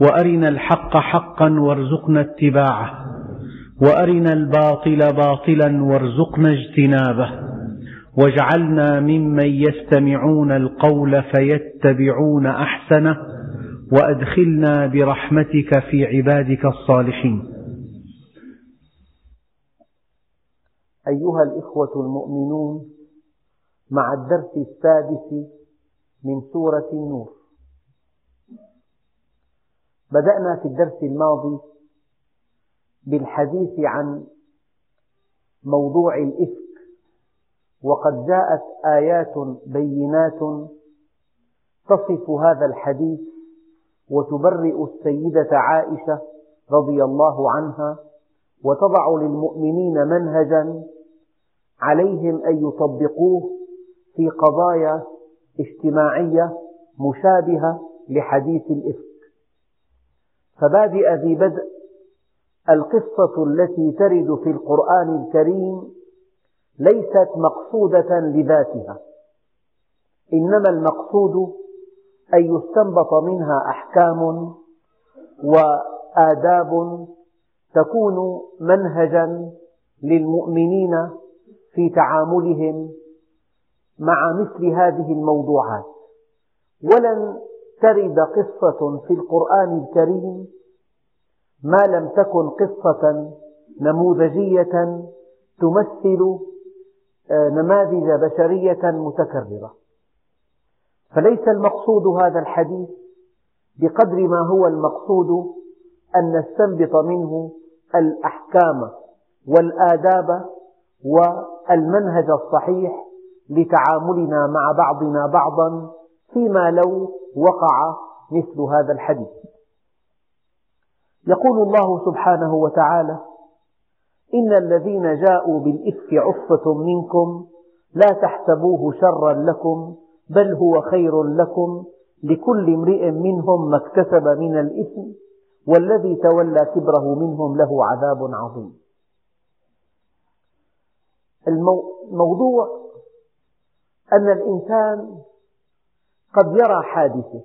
وأرنا الحق حقا وارزقنا اتباعه وأرنا الباطل باطلا وارزقنا اجتنابه واجعلنا ممن يستمعون القول فيتبعون أحسنه وأدخلنا برحمتك في عبادك الصالحين. أيها الإخوة المؤمنون مع الدرس السادس من سورة النور بدأنا في الدرس الماضي بالحديث عن موضوع الإفك وقد جاءت آيات بينات تصف هذا الحديث وتبرئ السيدة عائشة رضي الله عنها وتضع للمؤمنين منهجا عليهم أن يطبقوه في قضايا اجتماعية مشابهة لحديث الإفك. فبادئ ذي بدء القصة التي ترد في القرآن الكريم ليست مقصودة لذاتها إنما المقصود أن يستنبط منها أحكام وآداب تكون منهجا للمؤمنين في تعاملهم مع مثل هذه الموضوعات. ولن ترد قصة في القرآن الكريم ما لم تكن قصة نموذجية تمثل آه، نماذج بشرية متكررة. فليس المقصود هذا الحديث بقدر ما هو المقصود أن نستنبط منه الأحكام والآداب والمنهج الصحيح لتعاملنا مع بعضنا بعضا فيما لو وقع مثل هذا الحديث. يقول الله سبحانه وتعالى إن الذين جاءوا بالإفك عصبة منكم لا تحسبوه شرا لكم بل هو خير لكم لكل امرئ منهم ما اكتسب من الإثم والذي تولى كبره منهم له عذاب عظيم. الموضوع أن الإنسان قد يرى حادثة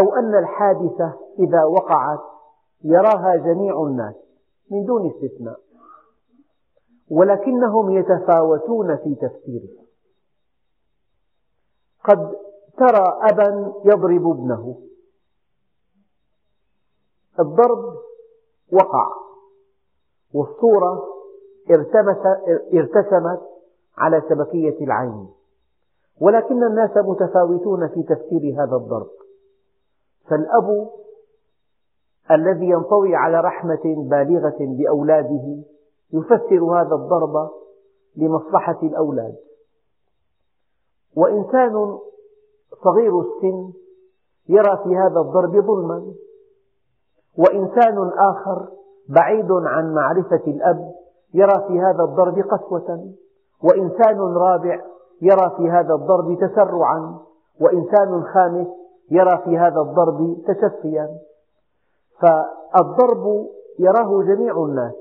أو أن الحادثة إذا وقعت يراها جميع الناس من دون استثناء ولكنهم يتفاوتون في تفسيرها قد ترى أبا يضرب ابنه. الضرب وقع والصورة ارتسمت على شبكية العين. ولكن الناس متفاوتون في تفسير هذا الضرب. فالأب الذي ينطوي على رحمة بالغة بأولاده يفسر هذا الضرب لمصلحة الأولاد. وإنسان صغير السن يرى في هذا الضرب ظلما وإنسان آخر بعيد عن معرفة الأب يرى في هذا الضرب قسوة وإنسان رابع يرى في هذا الضرب تسرعا وإنسان خامس يرى في هذا الضرب تشفيا. فالضرب يراه جميع الناس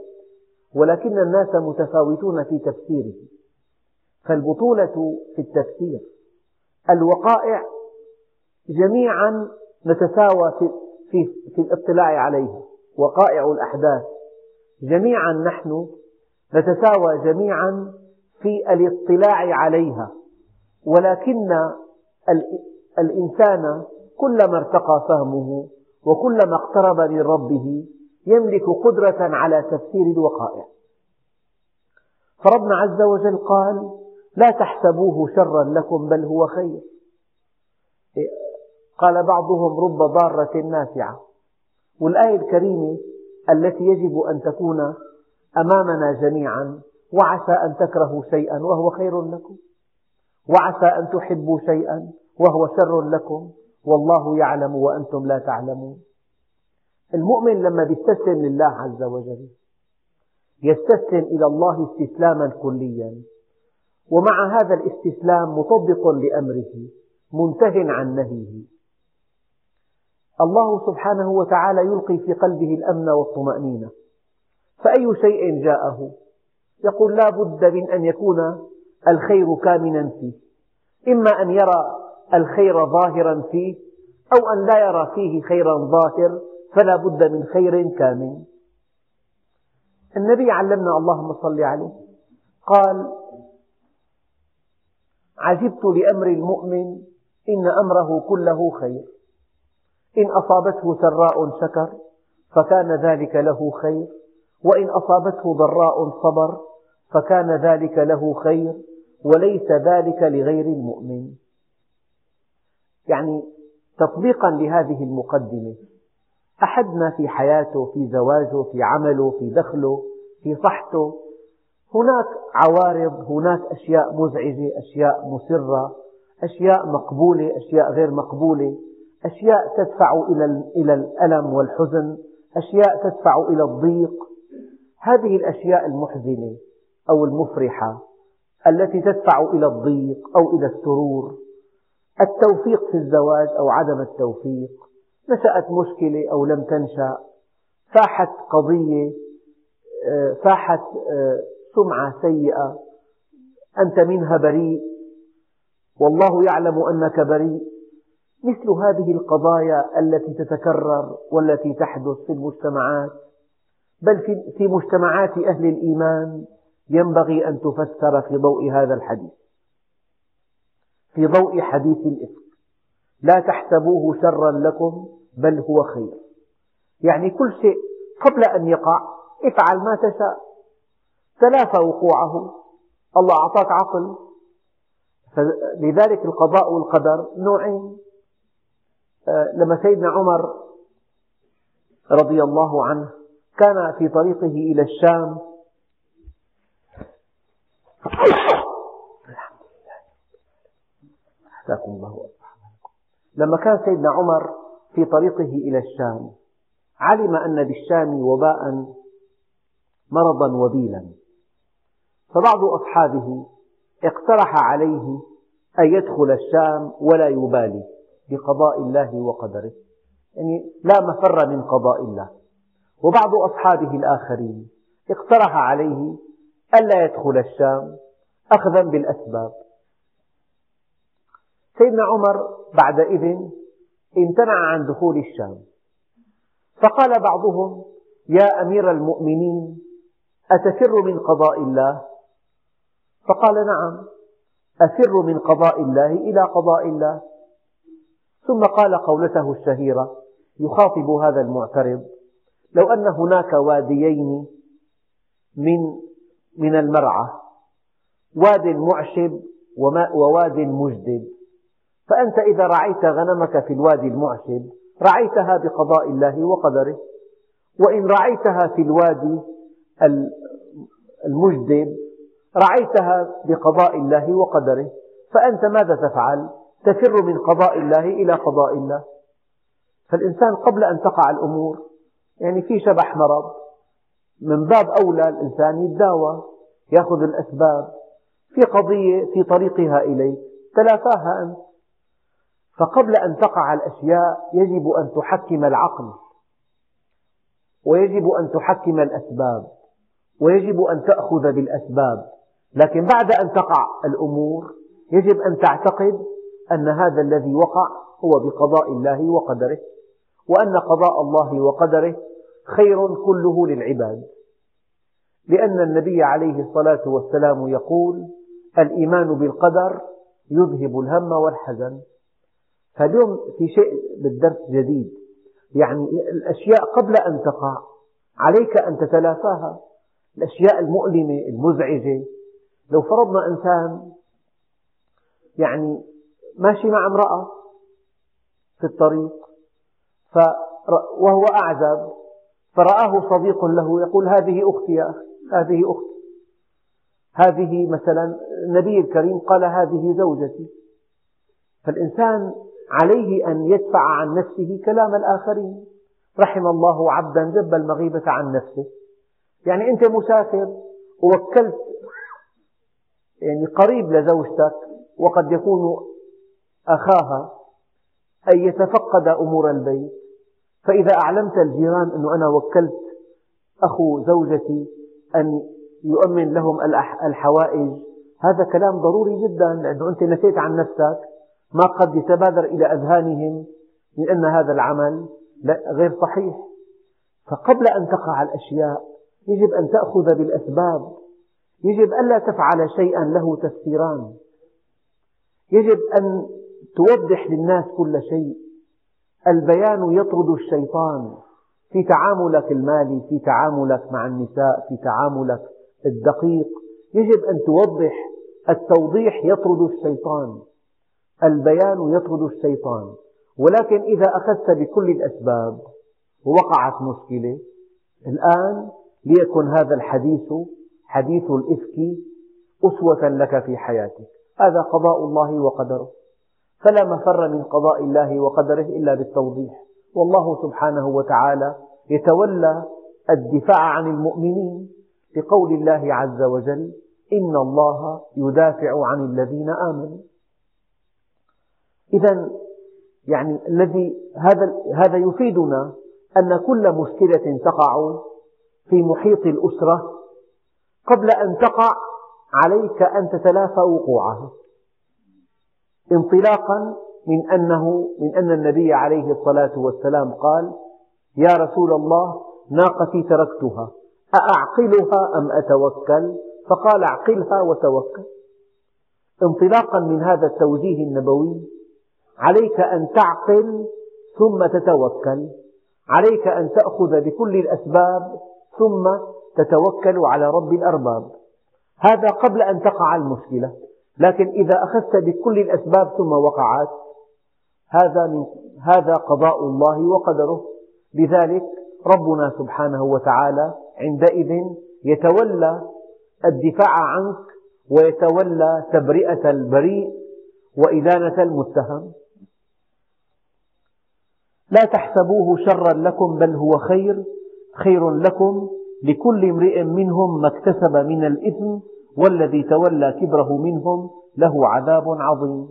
ولكن الناس متفاوتون في تفسيره. فالبطولة في التفسير الوقائع جميعا نتساوى في, في, في الاطلاع عليها. وقائع الأحداث جميعا نحن نتساوى جميعا في الاطلاع عليها. ولكن الإنسان كلما ارتقى فهمه وكلما اقترب من ربه يملك قدرة على تفسير الوقائع. فربنا عز وجل قال لا تحسبوه شرا لكم بل هو خير. قال بعضهم رب ضارة نافعة. والآية الكريمة التي يجب أن تكون أمامنا جميعا وعسى أن تكرهوا شيئا وهو خير لكم. وعسى أن تحبوا شيئا وهو شر لكم. والله يعلم وأنتم لا تعلمون. المؤمن لما يستسلم لله عز وجل يستسلم إلى الله استسلاما كليا. ومع هذا الاستسلام مطبق لأمره منته عن نهيه. الله سبحانه وتعالى يلقي في قلبه الأمن والطمأنينة. فأي شيء جاءه يقول لا بد من أن يكون الخير كامنا فيه. إما أن يرى الخير ظاهرا فيه أو أن لا يرى فيه خيرا ظاهر فلا بد من خير كامل. النبي علمنا اللهم صل عليه. قال عجبت لأمر المؤمن إن أمره كله خير. إن أصابته سراء شكر فكان ذلك له خير وإن أصابته ضراء صبر فكان ذلك له خير وليس ذلك لغير المؤمن. يعني تطبيقا لهذه المقدمة أحدنا في حياته في زواجه في عمله في دخله في صحته هناك عوارض هناك أشياء مزعجة أشياء مسرة أشياء مقبولة أشياء غير مقبولة أشياء تدفع إلى الألم والحزن أشياء تدفع إلى الضيق. هذه الأشياء المحزنة. أو المفرحة التي تدفع إلى الضيق أو إلى السرور. التوفيق في الزواج أو عدم التوفيق. نشأت مشكلة أو لم تنشأ. فاحت قضية فاحت سمعة سيئة. أنت منها بريء. والله يعلم أنك بريء. مثل هذه القضايا التي تتكرر والتي تحدث في المجتمعات. بل في مجتمعات أهل الإيمان. ينبغي أن تفسر في ضوء هذا الحديث. في ضوء حديث الإفك. لا تحسبوه شرا لكم بل هو خير. يعني كل شيء قبل أن يقع افعل ما تشاء. تلافى وقوعه الله أعطاك عقل. لذلك القضاء والقدر نوعين. آه، لما سيدنا عمر رضي الله عنه كان في طريقه إلى الشام أحساكم الله لما كان سيدنا عمر في طريقه إلى الشام علم أن بالشام وباء مرضا وبيلا. فبعض أصحابه اقترح عليه أن يدخل الشام ولا يبالي بقضاء الله وقدره. يعني لا مفر من قضاء الله. وبعض أصحابه الآخرين اقترح عليه ألا يدخل الشام أخذا بالأسباب. سيدنا عمر بعد إذن امتنع عن دخول الشام. فقال بعضهم يا أمير المؤمنين أتفر من قضاء الله؟ فقال نعم أفر من قضاء الله إلى قضاء الله. ثم قال قولته الشهيرة يخاطب هذا المعترض لو أن هناك واديين من من المرعى. واد معشب وواد مجدب فأنت إذا رعيت غنمك في الوادي المعشب رعيتها بقضاء الله وقدره. وإن رعيتها في الوادي المجدب رعيتها بقضاء الله وقدره. فأنت ماذا تفعل؟ تفر من قضاء الله إلى قضاء الله. فالإنسان قبل أن تقع الأمور يعني في شبح مرض من باب أولى الإنسان يتداوى يأخذ الأسباب. في قضية في طريقها إليك تلافاها أنت. فقبل أن تقع الأشياء يجب أن تحكم العقل ويجب أن تحكم الأسباب ويجب أن تأخذ بالأسباب. لكن بعد أن تقع الأمور يجب أن تعتقد أن هذا الذي وقع هو بقضاء الله وقدره وأن قضاء الله وقدره خير كله للعباد. لأن النبي عليه الصلاة والسلام يقول الإيمان بالقدر يذهب الهم والحزن. فاليوم في شيء بالدرس جديد. يعني الأشياء قبل أن تقع عليك أن تتلافاها. الأشياء المؤلمة المزعجة. لو فرضنا إنسان يعني ماشي مع امرأة في الطريق وهو أعزب فرآه صديق له يقول هذه أختي يا أخي هذه أختي. هذه مثلا النبي الكريم قال هذه زوجتي. فالإنسان عليه أن يدفع عن نفسه كلام الآخرين. رحم الله عبدا جب المغيبة عن نفسه. يعني أنت مسافر ووكلت يعني قريب لزوجتك وقد يكون أخاها أن يتفقد أمور البيت. فإذا أعلمت الجيران أنه أنا وكلت أخو زوجتي أن يؤمن لهم الحوائج. هذا كلام ضروري جدا لأنه أنت نسيت عن نفسك. ما قد يتبادر إلى أذهانهم من أن هذا العمل غير صحيح. فقبل أن تقع الأشياء يجب أن تأخذ بالأسباب. يجب ألا تفعل شيئا له تفسيران يجب أن توضح للناس كل شيء. البيان يطرد الشيطان في تعاملك المالي في تعاملك مع النساء في تعاملك الدقيق. يجب أن توضح التوضيح يطرد الشيطان. البيان يطرد الشيطان. ولكن إذا أخذت بكل الأسباب ووقعت مشكلة الآن ليكن هذا الحديث حديث الإفك أسوة لك في حياتك. هذا قضاء الله وقدره. فلا مفر من قضاء الله وقدره إلا بالتوضيح. والله سبحانه وتعالى يتولى الدفاع عن المؤمنين. بقول الله عز وجل إن الله يدافع عن الذين آمنوا. إذا يعني الذي هذا هذا يفيدنا أن كل مشكلة تقع في محيط الأسرة قبل أن تقع عليك أن تتلافى وقوعها. انطلاقا من أنه من أن النبي عليه الصلاة والسلام قال يا رسول الله ناقتي تركتها. أأعقلها أم أتوكل؟ فقال أعقلها وتوكل. انطلاقا من هذا التوجيه النبوي عليك أن تعقل ثم تتوكل. عليك أن تأخذ بكل الأسباب ثم تتوكل على رب الأرباب. هذا قبل أن تقع المشكلة. لكن إذا أخذت بكل الأسباب ثم وقعت هذا من هذا قضاء الله وقدره. لذلك ربنا سبحانه وتعالى عندئذ يتولى الدفاع عنك ويتولى تبرئة البريء وإدانة المتهم. لا تحسبوه شرا لكم بل هو خير خير لكم لكل امرئ منهم ما اكتسب من الإثم والذي تولى كبره منهم له عذاب عظيم.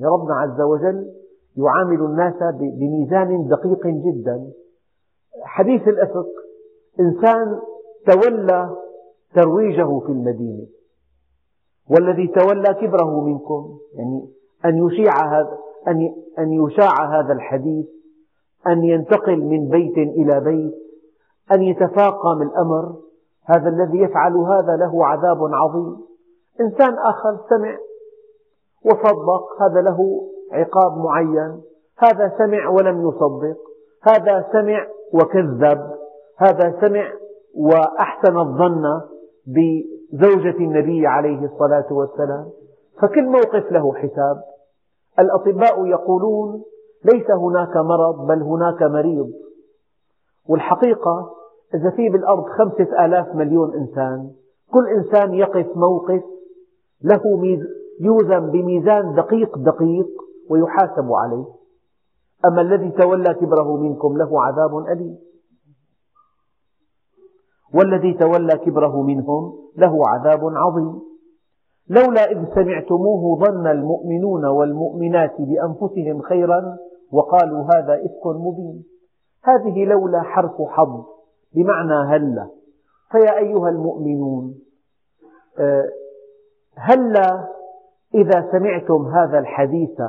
يا ربنا عز وجل يعامل الناس بميزان دقيق جدا. حديث الأفق إنسان تولى ترويجه في المدينة والذي تولى كبره منكم يعني أن يشيع هذا أن يشاع هذا الحديث أن ينتقل من بيت إلى بيت أن يتفاقم الأمر هذا الذي يفعل هذا له عذاب عظيم. إنسان آخر سمع وصدق هذا له عقاب معين هذا سمع ولم يصدق هذا سمع وكذب. هذا سمع وأحسن الظن بزوجة النبي عليه الصلاة والسلام فكل موقف له حساب. الأطباء يقولون ليس هناك مرض بل هناك مريض. والحقيقة إذا في بالأرض خمسة آلاف مليون إنسان كل إنسان يقف موقف له يوزن بميزان دقيق دقيق ويحاسب عليه. أما الذي تولى كبره منكم له عذاب أليم. والذي تولى كبره منهم له عذاب عظيم. لولا إذ سمعتموه ظن المؤمنون والمؤمنات بأنفسهم خيرا وقالوا هذا إفك مبين. هذه لولا حرف حظ بمعنى هلا فيا أيها المؤمنون آه، هلا إذا سمعتم هذا الحديث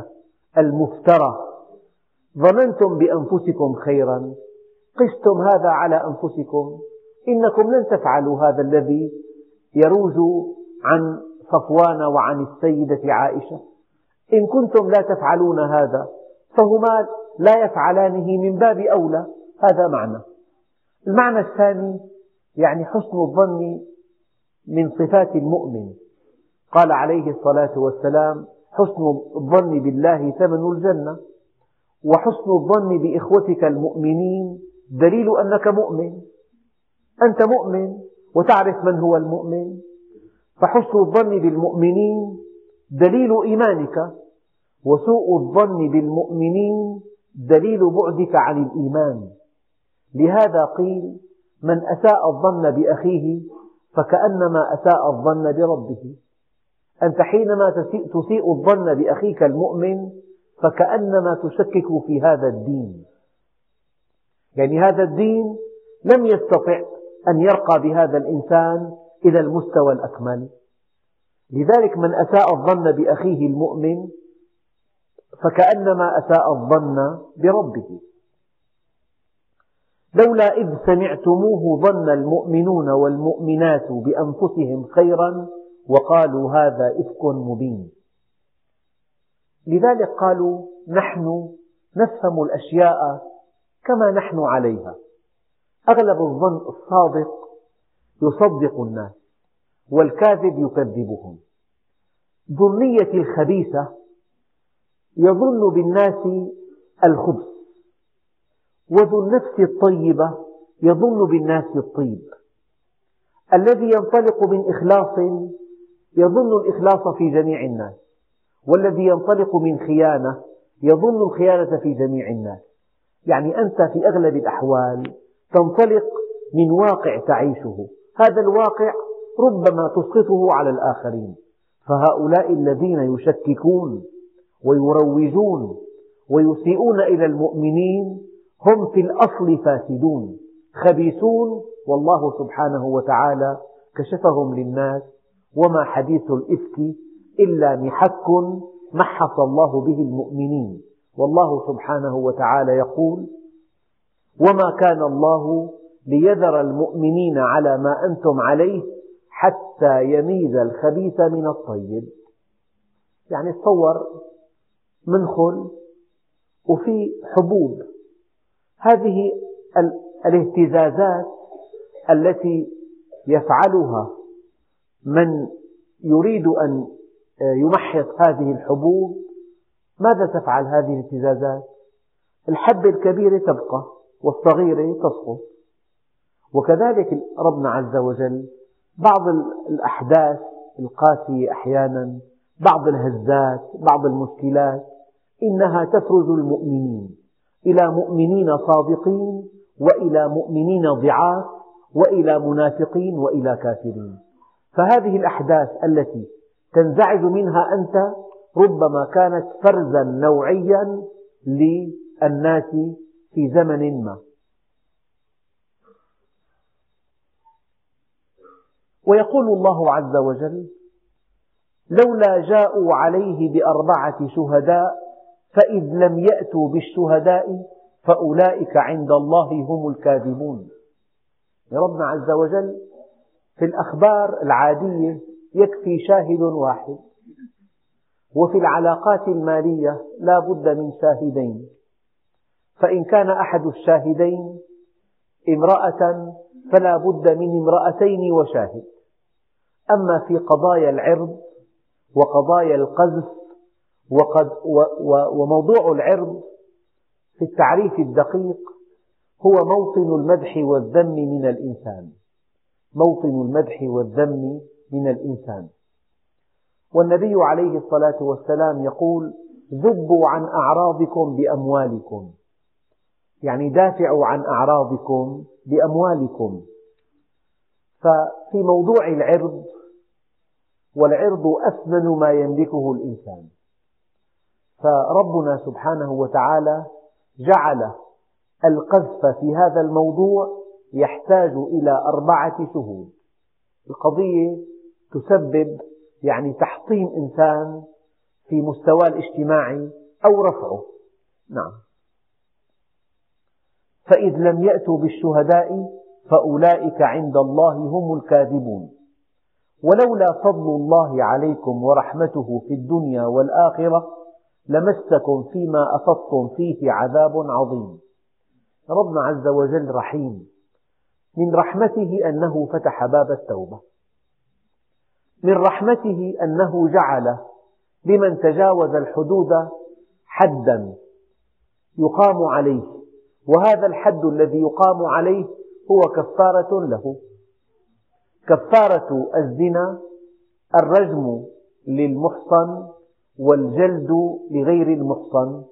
المفترى. ظننتم بأنفسكم خيرا قستم هذا على أنفسكم. إنكم لن تفعلوا هذا الذي يروج عن صفوان وعن السيدة عائشة. إن كنتم لا تفعلون هذا فهما لا يفعلانه من باب أولى. هذا معنى. المعنى الثاني يعني حسن الظن من صفات المؤمن. قال عليه الصلاة والسلام حسن الظن بالله ثمن الجنة وحسن الظن بإخوتك المؤمنين دليل أنك مؤمن. أنت مؤمن وتعرف من هو المؤمن. فحسن الظن بالمؤمنين دليل إيمانك وسوء الظن بالمؤمنين دليل بعدك عن الإيمان. لهذا قيل من أساء الظن بأخيه فكأنما أساء الظن بربه. أنت حينما تسيء الظن بأخيك المؤمن فكأنما تشكك في هذا الدين. يعني هذا الدين لم يستطع أن يرقى بهذا الإنسان إلى المستوى الأكمل. لذلك من أساء الظن بأخيه المؤمن فكأنما أساء الظن بربه. لولا إذ سمعتموه ظن المؤمنون والمؤمنات بأنفسهم خيرا وقالوا هذا إفك مبين. لذلك قالوا نحن نفهم الأشياء كما نحن عليها. أغلب الظن الصادق يصدق الناس والكاذب يكذبهم. ظنية الخبيثة يظن بالناس الخبث وذو النفس الطيبة يظن بالناس الطيب. الذي ينطلق من إخلاص يظن الإخلاص في جميع الناس والذي ينطلق من خيانة يظن الخيانة في جميع الناس. يعني أنت في أغلب الأحوال تنطلق من واقع تعيشه. هذا الواقع ربما تسقطه على الآخرين. فهؤلاء الذين يشككون ويروجون ويسيئون إلى المؤمنين هم في الأصل فاسدون. خبيثون والله سبحانه وتعالى كشفهم للناس. وما حديث الإفك إلا محك محص الله به المؤمنين. والله سبحانه وتعالى يقول وما كان الله ليذر المؤمنين على ما أنتم عليه حتى يميز الخبيث من الطيب. يعني تصور منخل وفي حبوب. هذه الاهتزازات التي يفعلها من يريد أن يمحص هذه الحبوب ماذا تفعل هذه الاهتزازات؟ الحبة الكبيرة تبقى. والصغيرة تسقط وكذلك ربنا عز وجل بعض الأحداث القاسية أحيانا بعض الهزات بعض المشكلات إنها تفرز المؤمنين إلى مؤمنين صادقين وإلى مؤمنين ضعاف وإلى منافقين وإلى كافرين. فهذه الأحداث التي تنزعج منها أنت ربما كانت فرزا نوعيا للناس في زمن ما. ويقول الله عز وجل لولا جاءوا عليه بأربعة شهداء فإذ لم يأتوا بالشهداء فأولئك عند الله هم الكاذبون. ربنا عز وجل في الأخبار العادية يكفي شاهد واحد. وفي العلاقات المالية لا بد من شاهدين. فإن كان أحد الشاهدين امرأة فلا بد من امرأتين وشاهد. أما في قضايا العرض وقضايا القذف وموضوع العرض في التعريف الدقيق هو موطن المدح والذم من الإنسان. موطن المدح والذم من الإنسان. والنبي عليه الصلاة والسلام يقول ذبوا عن أعراضكم بأموالكم. يعني دافعوا عن أعراضكم بأموالكم. ففي موضوع العرض والعرض أثمن ما يملكه الإنسان. فربنا سبحانه وتعالى جعل القذف في هذا الموضوع يحتاج إلى أربعة شهود. القضية تسبب يعني تحطيم إنسان في مستواه الاجتماعي أو رفعه. نعم. فإذ لم يأتوا بالشهداء فأولئك عند الله هم الكاذبون. ولولا فضل الله عليكم ورحمته في الدنيا والآخرة لمسكم فيما أفضتم فيه عذاب عظيم. ربنا عز وجل رحيم. من رحمته أنه فتح باب التوبة. من رحمته أنه جعل لمن تجاوز الحدود حدا يقام عليه. وهذا الحد الذي يقام عليه هو كفارة له. كفارة الزنا الرجم للمحصن والجلد لغير المحصن.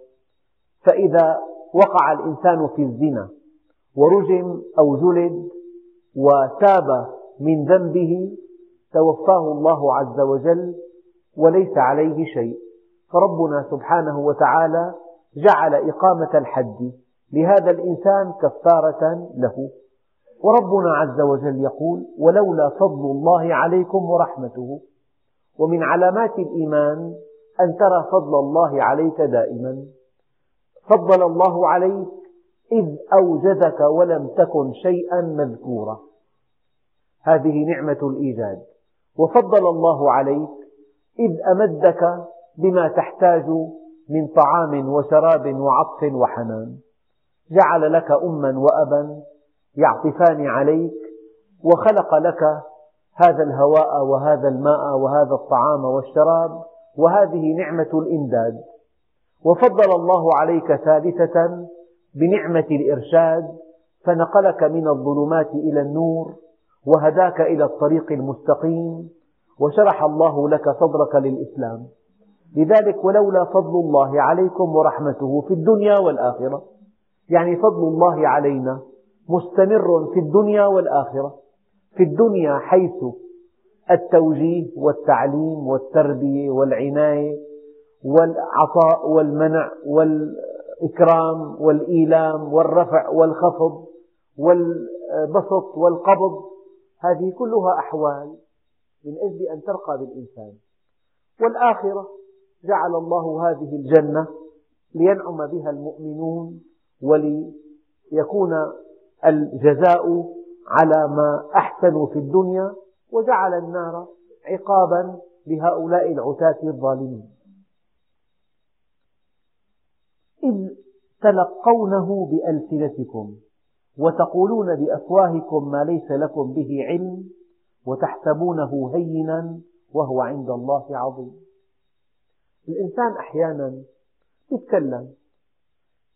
فإذا وقع الإنسان في الزنا ورجم أو جلد وتاب من ذنبه توفاه الله عز وجل وليس عليه شيء. فربنا سبحانه وتعالى جعل إقامة الحد لهذا الإنسان كفارة له. وربنا عز وجل يقول ولولا فضل الله عليكم ورحمته ومن علامات الإيمان أن ترى فضل الله عليك دائما. فضل الله عليك إذ أوجدك ولم تكن شيئا مذكورا. هذه نعمة الإيجاد. وفضل الله عليك إذ أمدك بما تحتاج من طعام وشراب وعطف وحنان جعل لك أما وأبا يعطفان عليك وخلق لك هذا الهواء وهذا الماء وهذا الطعام والشراب وهذه نعمة الإمداد. وفضل الله عليك ثالثة بنعمة الإرشاد فنقلك من الظلمات إلى النور وهداك إلى الطريق المستقيم وشرح الله لك صدرك للإسلام. لذلك ولولا فضل الله عليكم ورحمته في الدنيا والآخرة. يعني فضل الله علينا مستمر في الدنيا والآخرة. في الدنيا حيث التوجيه والتعليم والتربية والعناية والعطاء والمنع والإكرام والإيلام والرفع والخفض والبسط والقبض هذه كلها أحوال من أجل أن ترقى بالإنسان. والآخرة جعل الله هذه الجنة لينعم بها المؤمنون وليكون الجزاء على ما أحسنوا في الدنيا وجعل النار عقابا لهؤلاء العتاة الظالمين. إذ تلقونه بألسنتكم وتقولون بأفواهكم ما ليس لكم به علم وتحسبونه هينا وهو عند الله عظيم. الإنسان أحيانا يتكلم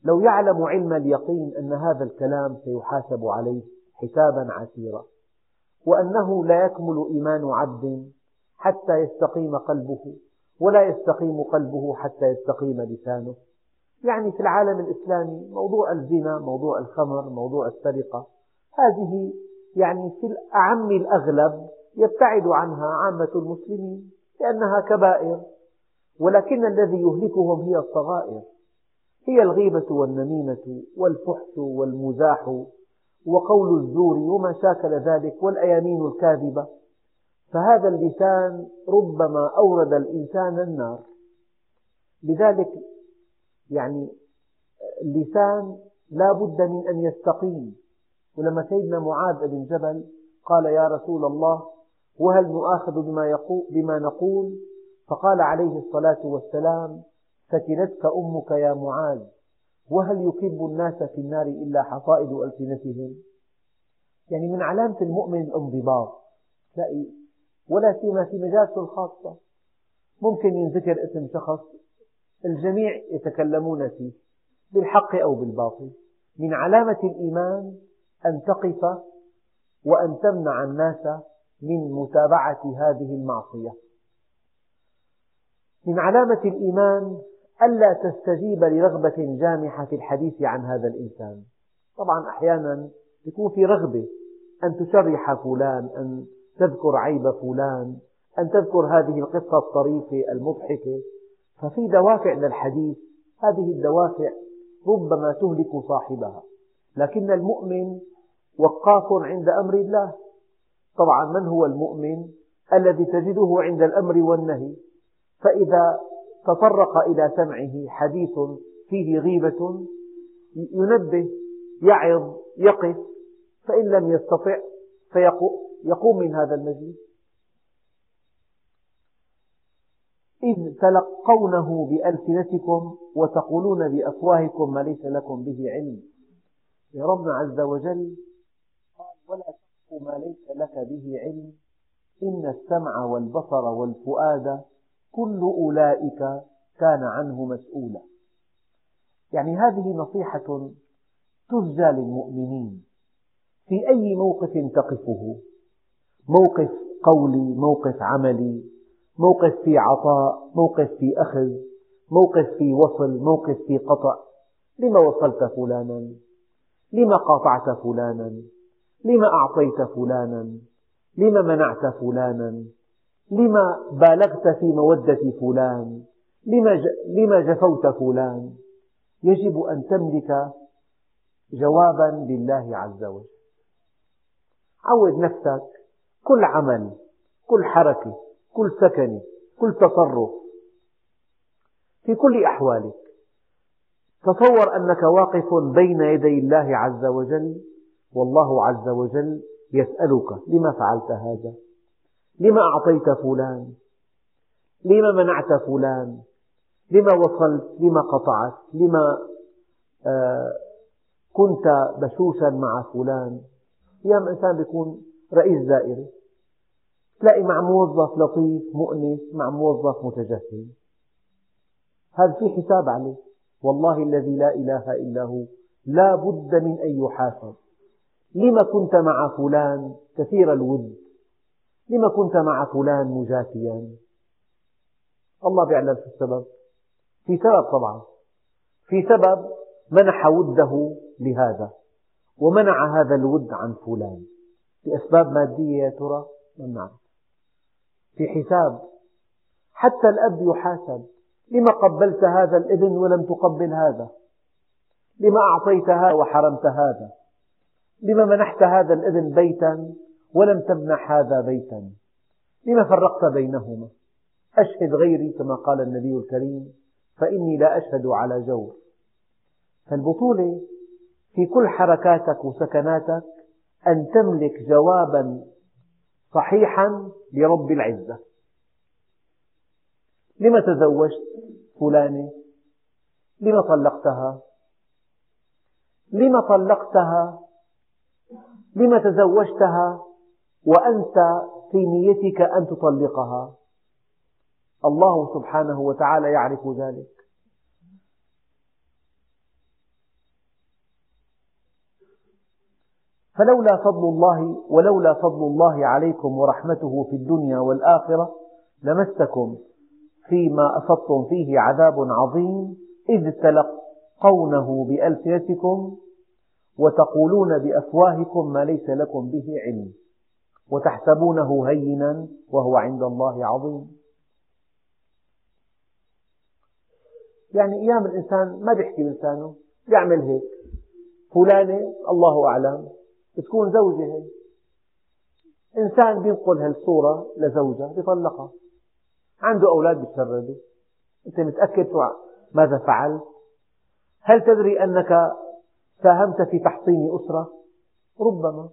لو يعلم علم اليقين أن هذا الكلام سيحاسب عليه حسابا عسيرا وأنه لا يكمل إيمان عبد حتى يستقيم قلبه ولا يستقيم قلبه حتى يستقيم لسانه. يعني في العالم الإسلامي موضوع الزنا موضوع الخمر موضوع السرقة هذه يعني في أعم الأغلب يبتعد عنها عامة المسلمين لأنها كبائر ولكن الذي يهلكهم هي الصغائر. هي الغيبة والنميمة والفحش والمزاح وقول الزور وما شاكل ذلك والأيامين الكاذبة. فهذا اللسان ربما أورد الإنسان النار. لذلك يعني اللسان لا بد من أن يستقيم. ولما سيدنا معاذ بن جبل قال يا رسول الله وهل نؤاخذ بما, يقول بما نقول؟ فقال عليه الصلاة والسلام فتنتك أمك يا معاذ وهل يكب الناس في النار إلا حصائد ألسنتهم؟ يعني من علامة المؤمن الانضباط. تلاقي ولا سيما في مجالسه الخاصة. ممكن ينذكر اسم شخص الجميع يتكلمون فيه بالحق أو بالباطل. من علامة الإيمان أن تقف وأن تمنع الناس من متابعة هذه المعصية. من علامة الإيمان ألا تستجيب لرغبة جامحة في الحديث عن هذا الإنسان. طبعا أحيانا يكون في رغبة أن تشرح فلان أن تذكر عيب فلان أن تذكر هذه القصة الطريفة المضحكة. ففي دوافع للحديث هذه الدوافع ربما تهلك صاحبها. لكن المؤمن وقاف عند أمر الله. طبعا من هو المؤمن الذي تجده عند الأمر والنهي؟ فإذا تطرق إلى سمعه حديث فيه غيبة ينبه يعظ يقف فإن لم يستطع فيقوم من هذا المجلس إذ تلقونه بألسنتكم وتقولون بأفواهكم ما ليس لكم به علم. يا ربنا عز وجل قال ولا تقف ما ليس لك به علم. إن السمع والبصر والفؤاد كل أولئك كان عنه مسؤولا. يعني هذه نصيحة ترجى للمؤمنين. في أي موقف تقفه؟ موقف قولي موقف عملي موقف في عطاء موقف في أخذ موقف في وصل موقف في قطع. لما وصلت فلانا؟ لما قاطعت فلانا؟ لما أعطيت فلانا؟ لما منعت فلانا؟ لما بالغت في مودة فلان؟ لما جفوت فلان؟ يجب أن تملك جوابا لله عز وجل. عود نفسك كل عمل كل حركة كل سكنة كل تصرف. في كل أحوالك تصور أنك واقف بين يدي الله عز وجل والله عز وجل يسألك لما فعلت هذا. لما أعطيت فلان؟ لما منعت فلان؟ لما وصلت؟ لما قطعت؟ لما آه، كنت بشوشا مع فلان؟ أيام إنسان يكون رئيس دائرة. تلاقي مع موظف لطيف مؤنس مع موظف متجهم هذا في حساب عليه. والله الذي لا إله إلا هو. لا بد من أن يحاسب. لما كنت مع فلان؟ كثير الود. لما كنت مع فلان مجافيا الله يعلم في السبب. في سبب طبعا. في سبب منح وده لهذا ومنع هذا الود عن فلان. بأسباب مادية يا ترى؟ ما نعرف. في حساب. حتى الأب يحاسب. لما قبلت هذا الابن ولم تقبل هذا؟ لما أعطيت هذا وحرمت هذا؟ لما منحت هذا الابن بيتا؟ ولم تمنح هذا بيتا. لما فرقت بينهما؟ أشهد غيري كما قال النبي الكريم فإني لا أشهد على جور. فالبطولة في كل حركاتك وسكناتك أن تملك جوابا صحيحا لرب العزة. لما تزوجت فلانة؟ لما طلقتها؟ لما طلقتها؟ لما تزوجتها؟ وأنت في نيتك أن تطلقها. الله سبحانه وتعالى يعرف ذلك. فلولا فضل الله ولولا فضل الله عليكم ورحمته في الدنيا والآخرة لمسكم فيما أفضتم فيه عذاب عظيم إذ تلقونه بألسنتكم وتقولون بأفواهكم ما ليس لكم به علم. وتحسبونه هينا وهو عند الله عظيم. يعني أيام الإنسان ما بيحكي بلسانه بيعمل هيك. فلانة الله أعلم بتكون زوجة هي. إنسان بينقل هالصورة لزوجة بيطلقها. عنده أولاد بيتشردوا. أنت متأكد ماذا فعلت؟ هل تدري أنك ساهمت في تحطيم أسرة؟ ربما.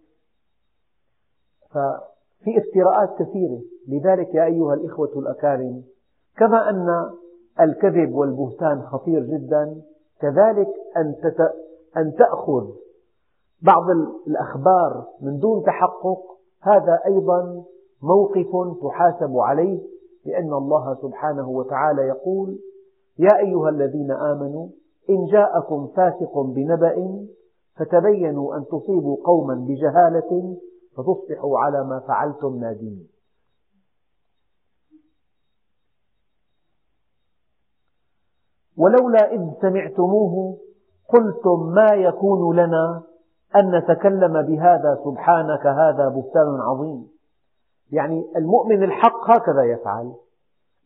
ففي افتراءات كثيرة. لذلك يا أيها الإخوة الأكارم كما أن الكذب والبهتان خطير جدا كذلك أن تأخذ بعض الأخبار من دون تحقق هذا أيضا موقف تحاسب عليه لأن الله سبحانه وتعالى يقول يا أيها الذين آمنوا إن جاءكم فاسق بنبأ فتبينوا أن تصيبوا قوما بجهالة فتصبحوا على ما فعلتم نادمين. ولولا إذ سمعتموه قلتم ما يكون لنا أن نتكلم بهذا سبحانك هذا بهتان عظيم. يعني المؤمن الحق هكذا يفعل.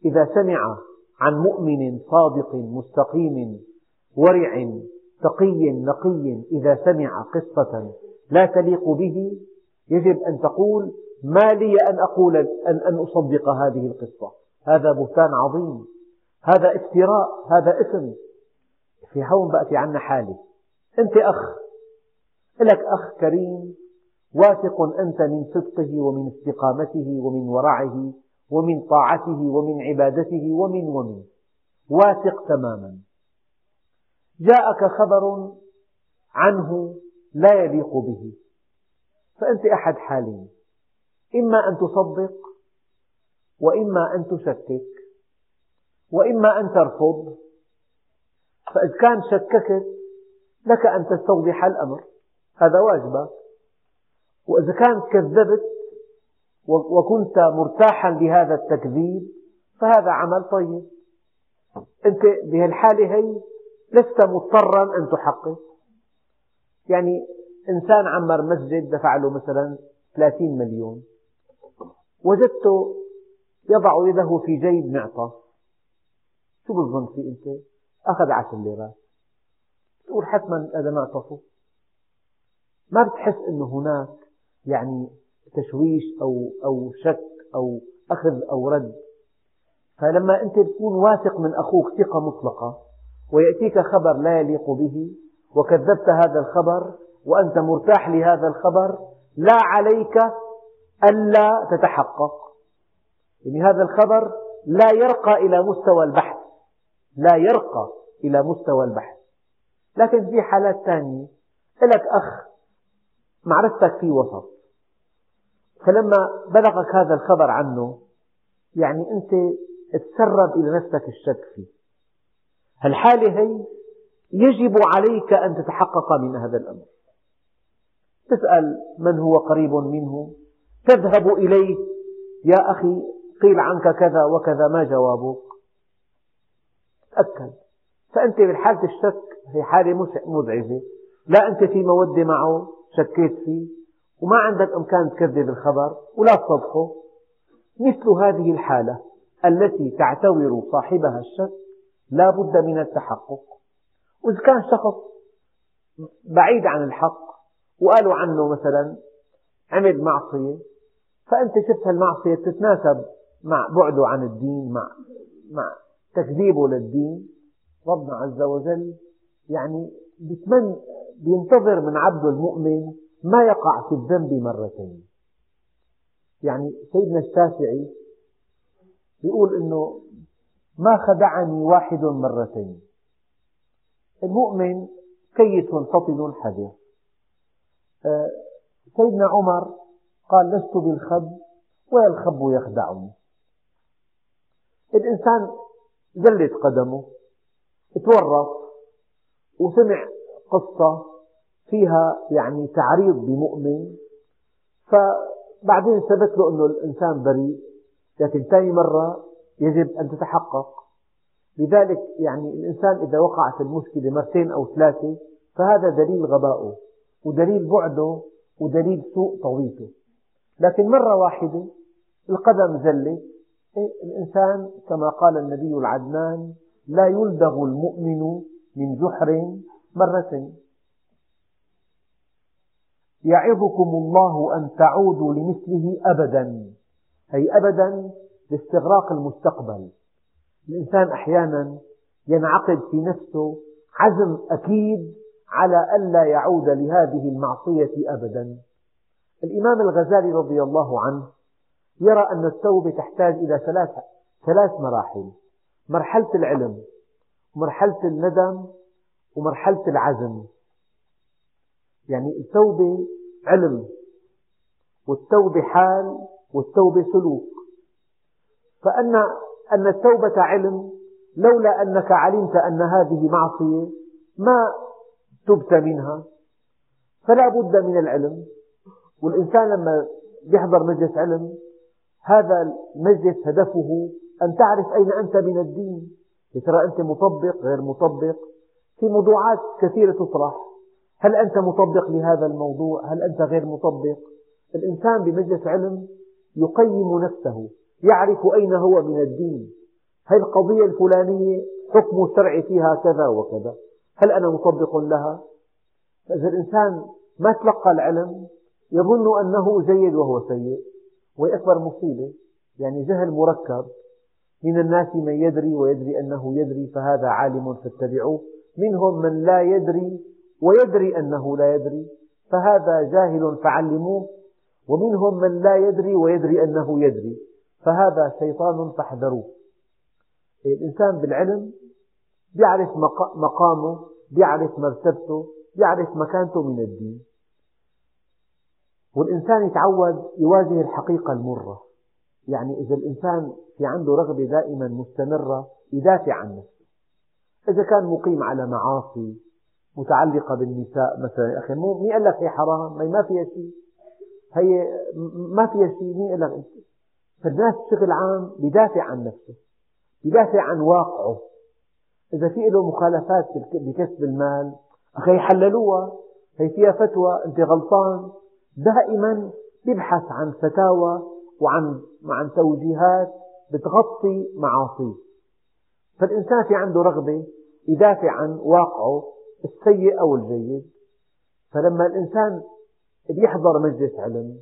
إذا سمع عن مؤمن صادق مستقيم ورع تقي نقي إذا سمع قصة لا تليق به يجب أن تقول ما لي أن أقول أن, أن أصدق هذه القصة. هذا بهتان عظيم. هذا افتراء. هذا إثم. في هون بأتي عنا حالة أنت أخ. لك أخ كريم. واثق أنت من صدقه ومن استقامته ومن ورعه ومن طاعته ومن عبادته ومن ومن. واثق تماما. جاءك خبر عنه لا يليق به. فأنت أحد حالين. إما أن تصدق وإما أن تشكك وإما أن ترفض. فإذا كان شككت لك أن تستوضح الأمر. هذا واجبك وإذا كانت كذبت وكنت مرتاحا لهذا التكذيب فهذا عمل طيب. أنت بهالحالة هي لست مضطرا أن تحقق. يعني إنسان عمر مسجد دفع له مثلا 30 مليون. وجدته يضع يده في جيب معطف شو بتظن فيه أنت؟ أخذ عشر ليرات تقول حتما هذا معطفه. ما بتحس أنه هناك يعني تشويش أو أو شك أو أخذ أو رد. فلما أنت تكون واثق من أخوك ثقة مطلقة ويأتيك خبر لا يليق به وكذبت هذا الخبر وأنت مرتاح لهذا الخبر لا عليك ألا تتحقق. يعني هذا الخبر لا يرقى إلى مستوى البحث. لا يرقى إلى مستوى البحث. لكن في حالات ثانية لك أخ معرفتك في وسط. فلما بلغك هذا الخبر عنه يعني أنت تسرب إلى نفسك الشك فيه. هالحالة هي يجب عليك أن تتحقق من هذا الأمر. تسأل من هو قريب منه. تذهب إليه يا أخي قيل عنك كذا وكذا ما جوابك؟ تأكد فأنت بالحالة الشك هي حالة مزعجة. لا أنت في مودة معه شكيت فيه وما عندك إمكان تكذب الخبر ولا تصدقه. مثل هذه الحالة التي تعتبر صاحبها الشك لا بد من التحقق. وإذا كان شخص بعيد عن الحق وقالوا عنه مثلا عمل معصية فأنت شفت هالمعصية تتناسب مع بعده عن الدين مع مع تكذيبه للدين. ربنا عز وجل يعني بيتمنى بينتظر من عبده المؤمن ما يقع في الذنب مرتين. يعني سيدنا الشافعي يقول إنه ما خدعني واحد مرتين. المؤمن كيس فطن حذر. سيدنا عمر قال لست بالخب ولا الخب يخدعني. الإنسان زلت قدمه تورط وسمع قصة فيها يعني تعريض بمؤمن فبعدين ثبت له أنه الإنسان بريء. لكن ثاني مرة يجب أن تتحقق. لذلك يعني الإنسان إذا وقع في المشكلة مرتين أو ثلاثة فهذا دليل غبائه. ودليل بعده ودليل سوء طويته لكن مرة واحدة القدم زلت إيه، الإنسان كما قال النبي العدنان لا يلدغ المؤمن من جحر مرتين يعظكم الله أن تعودوا لمثله أبدا. أي أبدا لاستغراق المستقبل. الإنسان أحيانا ينعقد في نفسه عزم أكيد على ألا يعود لهذه المعصية أبدا. الإمام الغزالي رضي الله عنه يرى أن التوبة تحتاج إلى ثلاث ثلاث مراحل. مرحلة العلم ومرحلة الندم ومرحلة العزم. يعني التوبة علم والتوبة حال والتوبة سلوك. فأن أن التوبة علم لولا أنك علمت أن هذه معصية ما تبت منها فلا بد من العلم. والإنسان لما يحضر مجلس علم هذا المجلس هدفه أن تعرف أين أنت من الدين. ترى أنت مطبق غير مطبق؟ في موضوعات كثيرة تطرح. هل أنت مطبق لهذا الموضوع؟ هل أنت غير مطبق؟ الإنسان بمجلس علم يقيم نفسه يعرف أين هو من الدين. هل القضية الفلانية حكم الشرع فيها كذا وكذا؟ هل أنا مطبق لها؟ فإذا الإنسان ما تلقى العلم يظن أنه جيد وهو سيء وهي أكبر مصيبة. يعني جهل مركب. من الناس من يدري ويدري أنه يدري فهذا عالم فاتبعوه. منهم من لا يدري ويدري أنه لا يدري فهذا جاهل فعلموه. ومنهم من لا يدري ويدري أنه يدري فهذا شيطان فاحذروه. الإنسان بالعلم يعرف مقامه يعرف مرتبته يعرف مكانته من الدين والإنسان يتعود يواجه الحقيقة المرة يعني إذا الإنسان في عنده رغبة دائما مستمرة يدافع عن نفسه إذا كان مقيم على معاصي متعلقة بالنساء مثلا أخي مين قال لك هي حرام؟ ما فيها شيء هي ما فيها شيء مين قال لك أنت؟ فالناس بشكل عام يدافع عن نفسه يدافع عن واقعه إذا في له مخالفات بكسب المال أخي حللوها هي فيها فتوى أنت غلطان. دائما يبحث عن فتاوى وعن عن توجيهات بتغطي معاصيه. فالإنسان في عنده رغبة يدافع عن واقعه السيء أو الجيد. فلما الإنسان بيحضر مجلس علم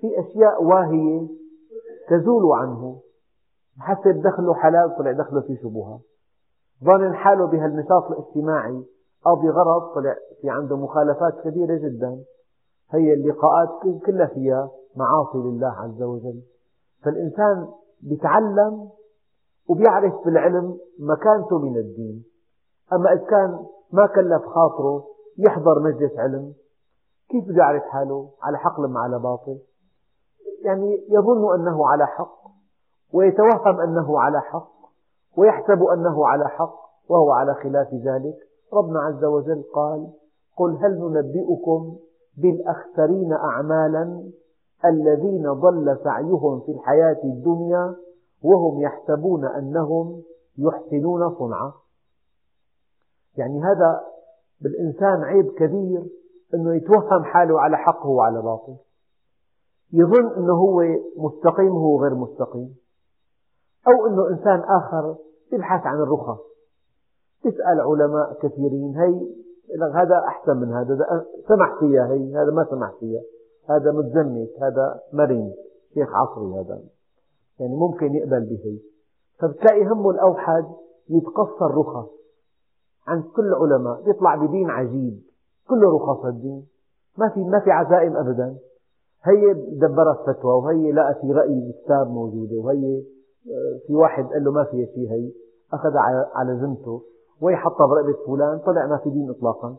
في أشياء واهية تزول عنه حسب دخله حلال طلع دخله في شبهات ظن حاله بهالنشاط الاجتماعي أو بغرض طلع في عنده مخالفات كثيرة جدا. هي اللقاءات كلها فيها معاصي لله عز وجل. فالإنسان يتعلم وبيعرف بالعلم مكانته من الدين. أما إذا كان ما كلف خاطره يحضر مجلس علم كيف بده يعرف حاله؟ على حق أم على باطل. يعني يظن أنه على حق ويتوهم أنه على حق. ويحسب أنه على حق وهو على خلاف ذلك. ربنا عز وجل قال قل هل ننبئكم بالأخسرين أعمالا الذين ضل سعيهم في الحياة الدنيا وهم يحسبون أنهم يحسنون صنعا؟ يعني هذا بالإنسان عيب كبير أنه يتوهم حاله على حق وعلى باطل. يظن أنه هو مستقيم وهو غير مستقيم. أو أنه إنسان آخر يبحث عن الرخص. تسأل علماء كثيرين هي هذا أحسن من هذا. سمح فيها هي هذا ما سمح فيها. هذا متزمت هذا مرن. شيخ عصري هذا. يعني ممكن يقبل بهي فبتلاقي همه الأوحد يتقصى الرخص عند كل العلماء يطلع بدين عجيب. كله رخص الدين. ما في ما في عزائم أبدا. هي دبرت فتوى وهي لقى في رأي بالكتاب موجودة وهي في واحد قال له ما فيها شيء هي. أخذ على ذمته وهي حطها برقبة فلان طلع ما في دين إطلاقا.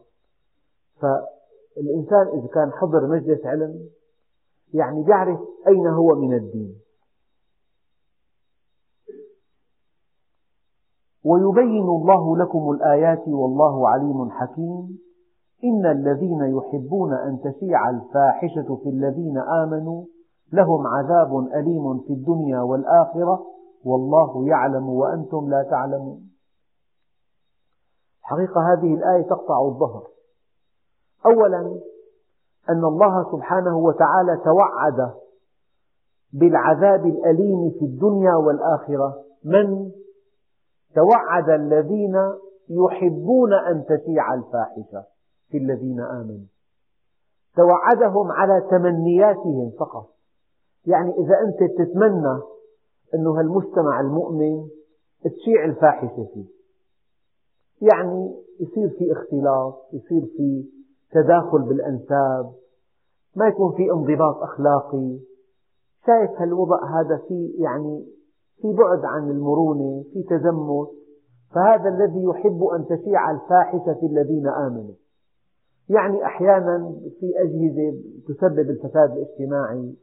فالإنسان إذا كان حضر مجلس علم يعني بيعرف أين هو من الدين. ويبين الله لكم الآيات والله عليم حكيم. إن الذين يحبون أن تشيع الفاحشة في الذين آمنوا لهم عذاب أليم في الدنيا والآخرة والله يعلم وأنتم لا تعلمون. حقيقة هذه الآية تقطع الظهر. أولا أن الله سبحانه وتعالى توعد بالعذاب الأليم في الدنيا والآخرة. من؟ توعد الذين يحبون أن تشيع الفاحشة في الذين آمنوا. توعدهم على تمنياتهم فقط. يعني إذا أنت تتمنى أن هالمجتمع المؤمن تشيع الفاحشة فيه. يعني يصير في اختلاط يصير في تداخل بالأنساب ما يكون في انضباط أخلاقي. شايف هالوضع هذا في يعني في بعد عن المرونة في تزمت فهذا الذي يحب أن تشيع الفاحشة في الذين آمنوا. يعني أحيانا في أجهزة تسبب الفساد الاجتماعي.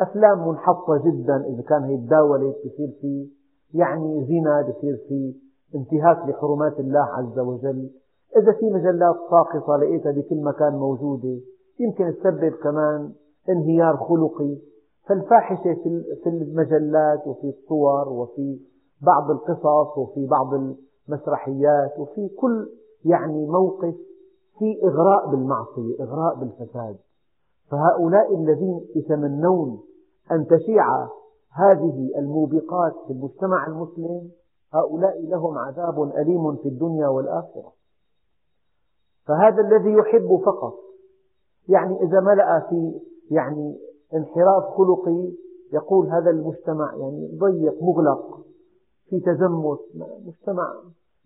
أفلام منحطة جدا إذا كان هي تداولت بصير في يعني زنا بصير في انتهاك لحرمات الله عز وجل. إذا في مجلات ساقطة لقيتها بكل مكان موجودة يمكن تسبب كمان انهيار خلقي. فالفاحشة في المجلات وفي الصور وفي بعض القصص وفي بعض المسرحيات وفي كل يعني موقف في إغراء بالمعصية إغراء بالفساد. فهؤلاء الذين يتمنون أن تشيع هذه الموبقات في المجتمع المسلم هؤلاء لهم عذاب أليم في الدنيا والآخرة. فهذا الذي يحب فقط يعني إذا ملأ في يعني انحراف خلقي يقول هذا المجتمع يعني ضيق مغلق في تزمت مجتمع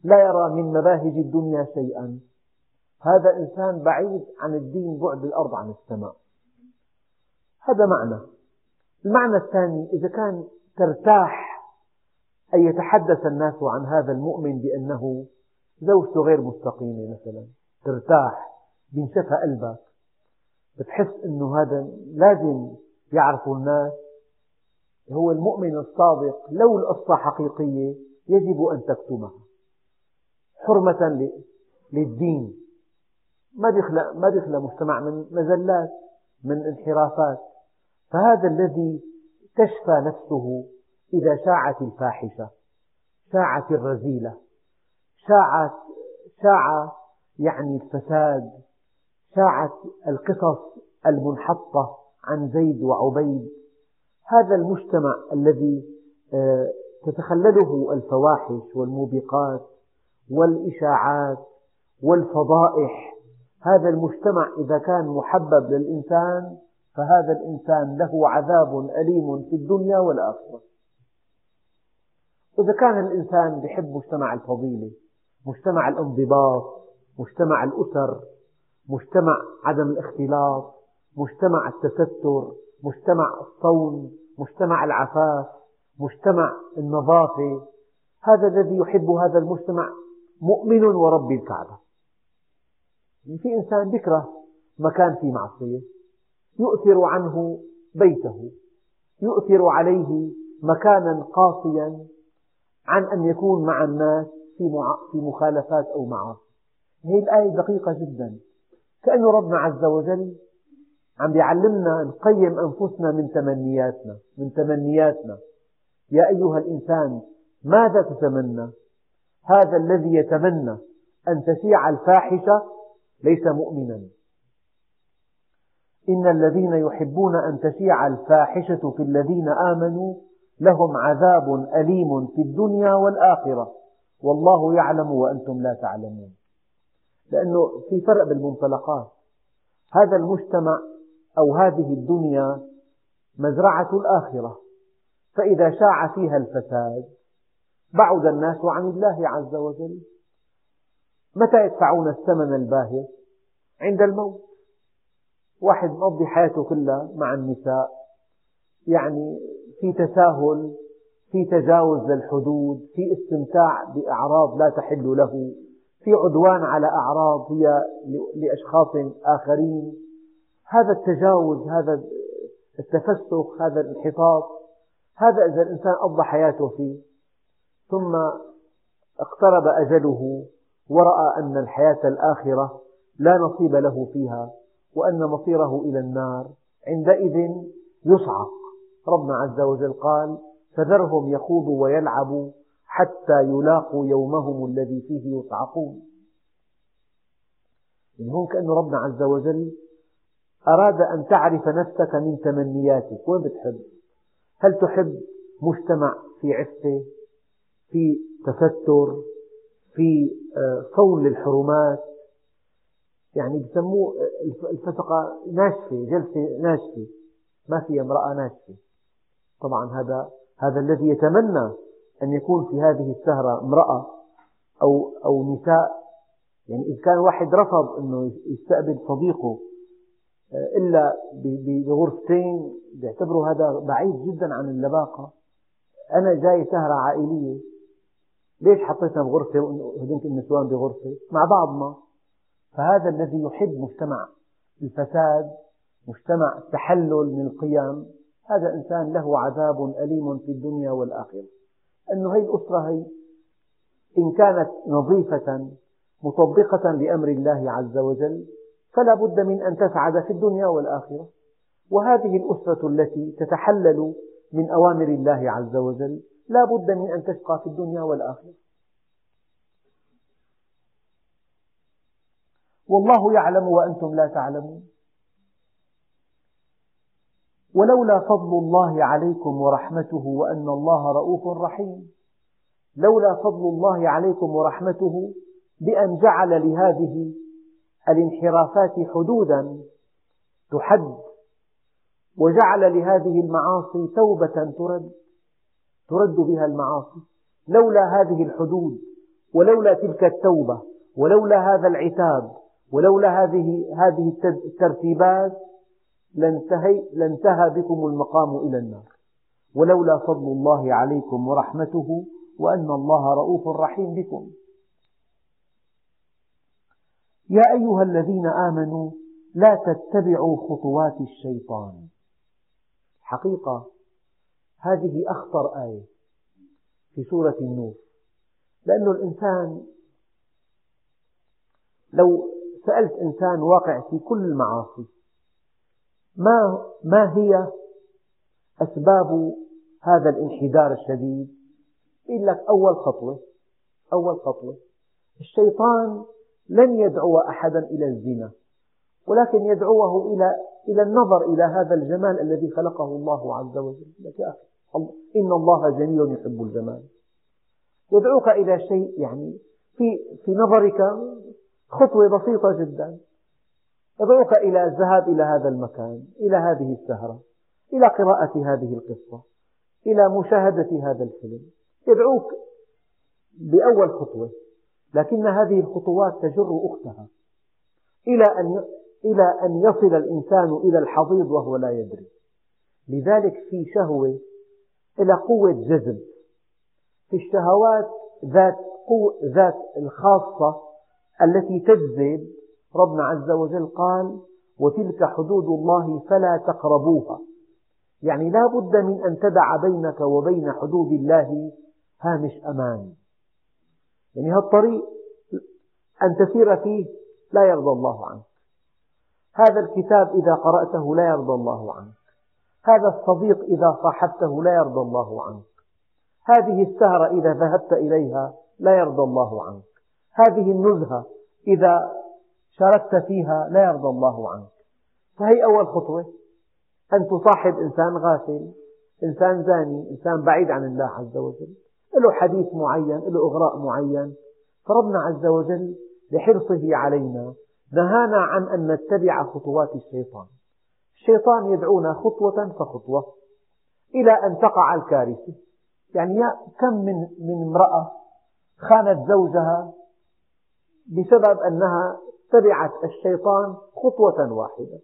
لا يرى من مباهج الدنيا شيئا. هذا إنسان بعيد عن الدين بعد الأرض عن السماء. هذا معنى. المعنى الثاني إذا كان ترتاح أن يتحدث الناس عن هذا المؤمن بأنه زوجته غير مستقيمة مثلا ترتاح بينشفى قلبك بتحس أنه هذا لازم يعرفوا الناس. هو المؤمن الصادق لو القصة حقيقية يجب أن تكتمها. حرمة للدين. ما بيخلق ما بيخلق مجتمع من مزلات من انحرافات. فهذا الذي تشفى نفسه إذا شاعت الفاحشة شاعت الرذيلة شاعت شاع يعني الفساد شاعت القصص المنحطة عن زيد وعبيد. هذا المجتمع الذي آه، تتخلله الفواحش والموبقات والإشاعات والفضائح هذا المجتمع إذا كان محبب للإنسان فهذا الإنسان له عذاب أليم في الدنيا والآخرة. إذا كان الإنسان يحب مجتمع الفضيلة مجتمع الانضباط مجتمع الأسر مجتمع عدم الاختلاط مجتمع التستر مجتمع الصون مجتمع العفاف مجتمع النظافة هذا الذي يحب هذا المجتمع مؤمن ورب الكعبة. في إنسان يكره مكان فيه معصية. يؤثر عنه بيته يؤثر عليه مكانا قاسيا عن أن يكون مع الناس في مخالفات أو معاصي. هذه الآية دقيقة جدا. كأن ربنا عز وجل عم يعلمنا نقيم أنفسنا من تمنياتنا من تمنياتنا. يا أيها الإنسان ماذا تتمنى؟ هذا الذي يتمنى أن تشيع الفاحشة ليس مؤمنا. إن الذين يحبون أن تشيع الفاحشة في الذين آمنوا لهم عذاب أليم في الدنيا والآخرة والله يعلم وأنتم لا تعلمون لأنه في فرق بالمنطلقات هذا المجتمع أو هذه الدنيا مزرعة الآخرة فإذا شاع فيها الفساد بعد الناس عن الله عز وجل متى يدفعون الثمن الباهظ عند الموت واحد مقضي حياته كلها مع النساء. يعني في تساهل في تجاوز للحدود في استمتاع بأعراض لا تحل له في عدوان على أعراض هي لأشخاص آخرين. هذا التجاوز هذا التفسخ هذا الانحطاط هذا إذا الإنسان قضى حياته فيه. ثم اقترب أجله ورأى أن الحياة الآخرة لا نصيب له فيها. وأن مصيره إلى النار عندئذ يصعق. ربنا عز وجل قال فذرهم يخوضوا ويلعبوا حتى يلاقوا يومهم الذي فيه يصعقون. يعني هون كأن ربنا عز وجل أراد أن تعرف نفسك من تمنياتك. وين بتحب؟ هل تحب مجتمع في عفة في تستر في آه، صون للحرمات يعني بسموه الفسقة ناشفة جلسة ناشفة. ما في امرأة ناشفة. طبعا هذا هذا الذي يتمنى أن يكون في هذه السهرة امرأة أو أو نساء. يعني إذا كان واحد رفض أنه يستقبل صديقه آه، إلا بغرفتين بيعتبروا هذا بعيد جدا عن اللباقة. أنا جاي سهرة عائلية. ليش حطيتنا بغرفة؟ وهذنك النسوان بغرفة؟ مع بعضنا فهذا الذي يحب مجتمع الفساد مجتمع التحلل من القيم هذا إنسان له عذاب أليم في الدنيا والآخرة. أنه هذه الأسرة هي إن كانت نظيفة مطبقة لأمر الله عز وجل فلا بد من أن تسعد في الدنيا والآخرة. وهذه الأسرة التي تتحلل من أوامر الله عز وجل لا بد من أن تشقى في الدنيا والآخرة. والله يعلم وأنتم لا تعلمون. ولولا فضل الله عليكم ورحمته وأن الله رؤوف رحيم. لولا فضل الله عليكم ورحمته بأن جعل لهذه الانحرافات حدودا تحد وجعل لهذه المعاصي توبة ترد ترد بها المعاصي. لولا هذه الحدود ولولا تلك التوبة ولولا هذا العتاب ولولا هذه هذه الترتيبات لانتهي لانتهى بكم المقام إلى النار. ولولا فضل الله عليكم ورحمته وأن الله رؤوف رحيم بكم. يا أيها الذين آمنوا لا تتبعوا خطوات الشيطان. حقيقة هذه أخطر آية في سورة النور. لأن الإنسان لو سألت إنسان واقع في كل المعاصي ما ما هي أسباب هذا الانحدار الشديد؟ يقول لك أول خطوة أول خطوة الشيطان لن يدعو أحدا إلى الزنا ولكن يدعوه إلى إلى النظر إلى هذا الجمال الذي خلقه الله عز وجل لك يا أخي إن الله جميل يحب الجمال يدعوك إلى شيء يعني في في نظرك خطوة بسيطة جدا. يدعوك إلى الذهاب إلى هذا المكان إلى هذه السهرة إلى قراءة هذه القصة إلى مشاهدة هذا الفيلم. يدعوك بأول خطوة لكن هذه الخطوات تجر أختها. إلى أن إلى أن يصل الإنسان إلى الحضيض وهو لا يدري. لذلك في شهوة إلى قوة جذب. في الشهوات ذات قوة ذات الخاصة التي تجذب ربنا عز وجل قال وتلك حدود الله فلا تقربوها. يعني لا بد من أن تدع بينك وبين حدود الله هامش أمان. يعني هذا الطريق أن تسير فيه لا يرضى الله عنك. هذا الكتاب إذا قرأته لا يرضى الله عنك. هذا الصديق إذا صاحبته لا يرضى الله عنك. هذه السهرة إذا ذهبت إليها لا يرضى الله عنك. هذه النزهة إذا شاركت فيها لا يرضى الله عنك. فهي أول خطوة. أن تصاحب إنسان غافل إنسان زاني إنسان بعيد عن الله عز وجل. له حديث معين له إغراء معين. فربنا عز وجل لحرصه علينا نهانا عن أن نتبع خطوات الشيطان. الشيطان يدعونا خطوة فخطوة إلى أن تقع الكارثة. يعني كم من من امرأة خانت زوجها بسبب أنها تبعت الشيطان خطوة واحدة.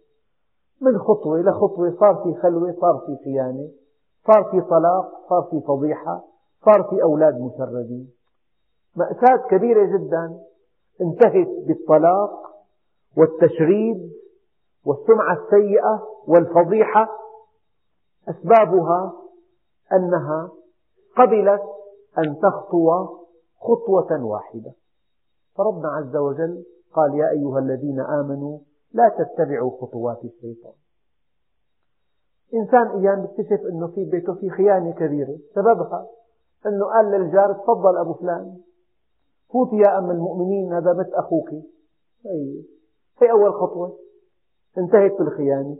من خطوة لخطوة صار في خلوة صار في خيانة صار في طلاق صار في فضيحة صار في أولاد مشردين. مأساة كبيرة جدا انتهت بالطلاق والتشريد والسمعة السيئة والفضيحة. أسبابها أنها قبلت أن تخطو خطوة واحدة. فربنا عز وجل قال يا أيها الذين آمنوا لا تتبعوا خطوات الشيطان. إنسان أيام يكتشف أنه في بيته في خيانة كبيرة. سببها أنه قال للجار تفضل أبو فلان. فوتي يا أم المؤمنين هذا مت أخوك. هي, هي أول خطوة. انتهت بالخيانة.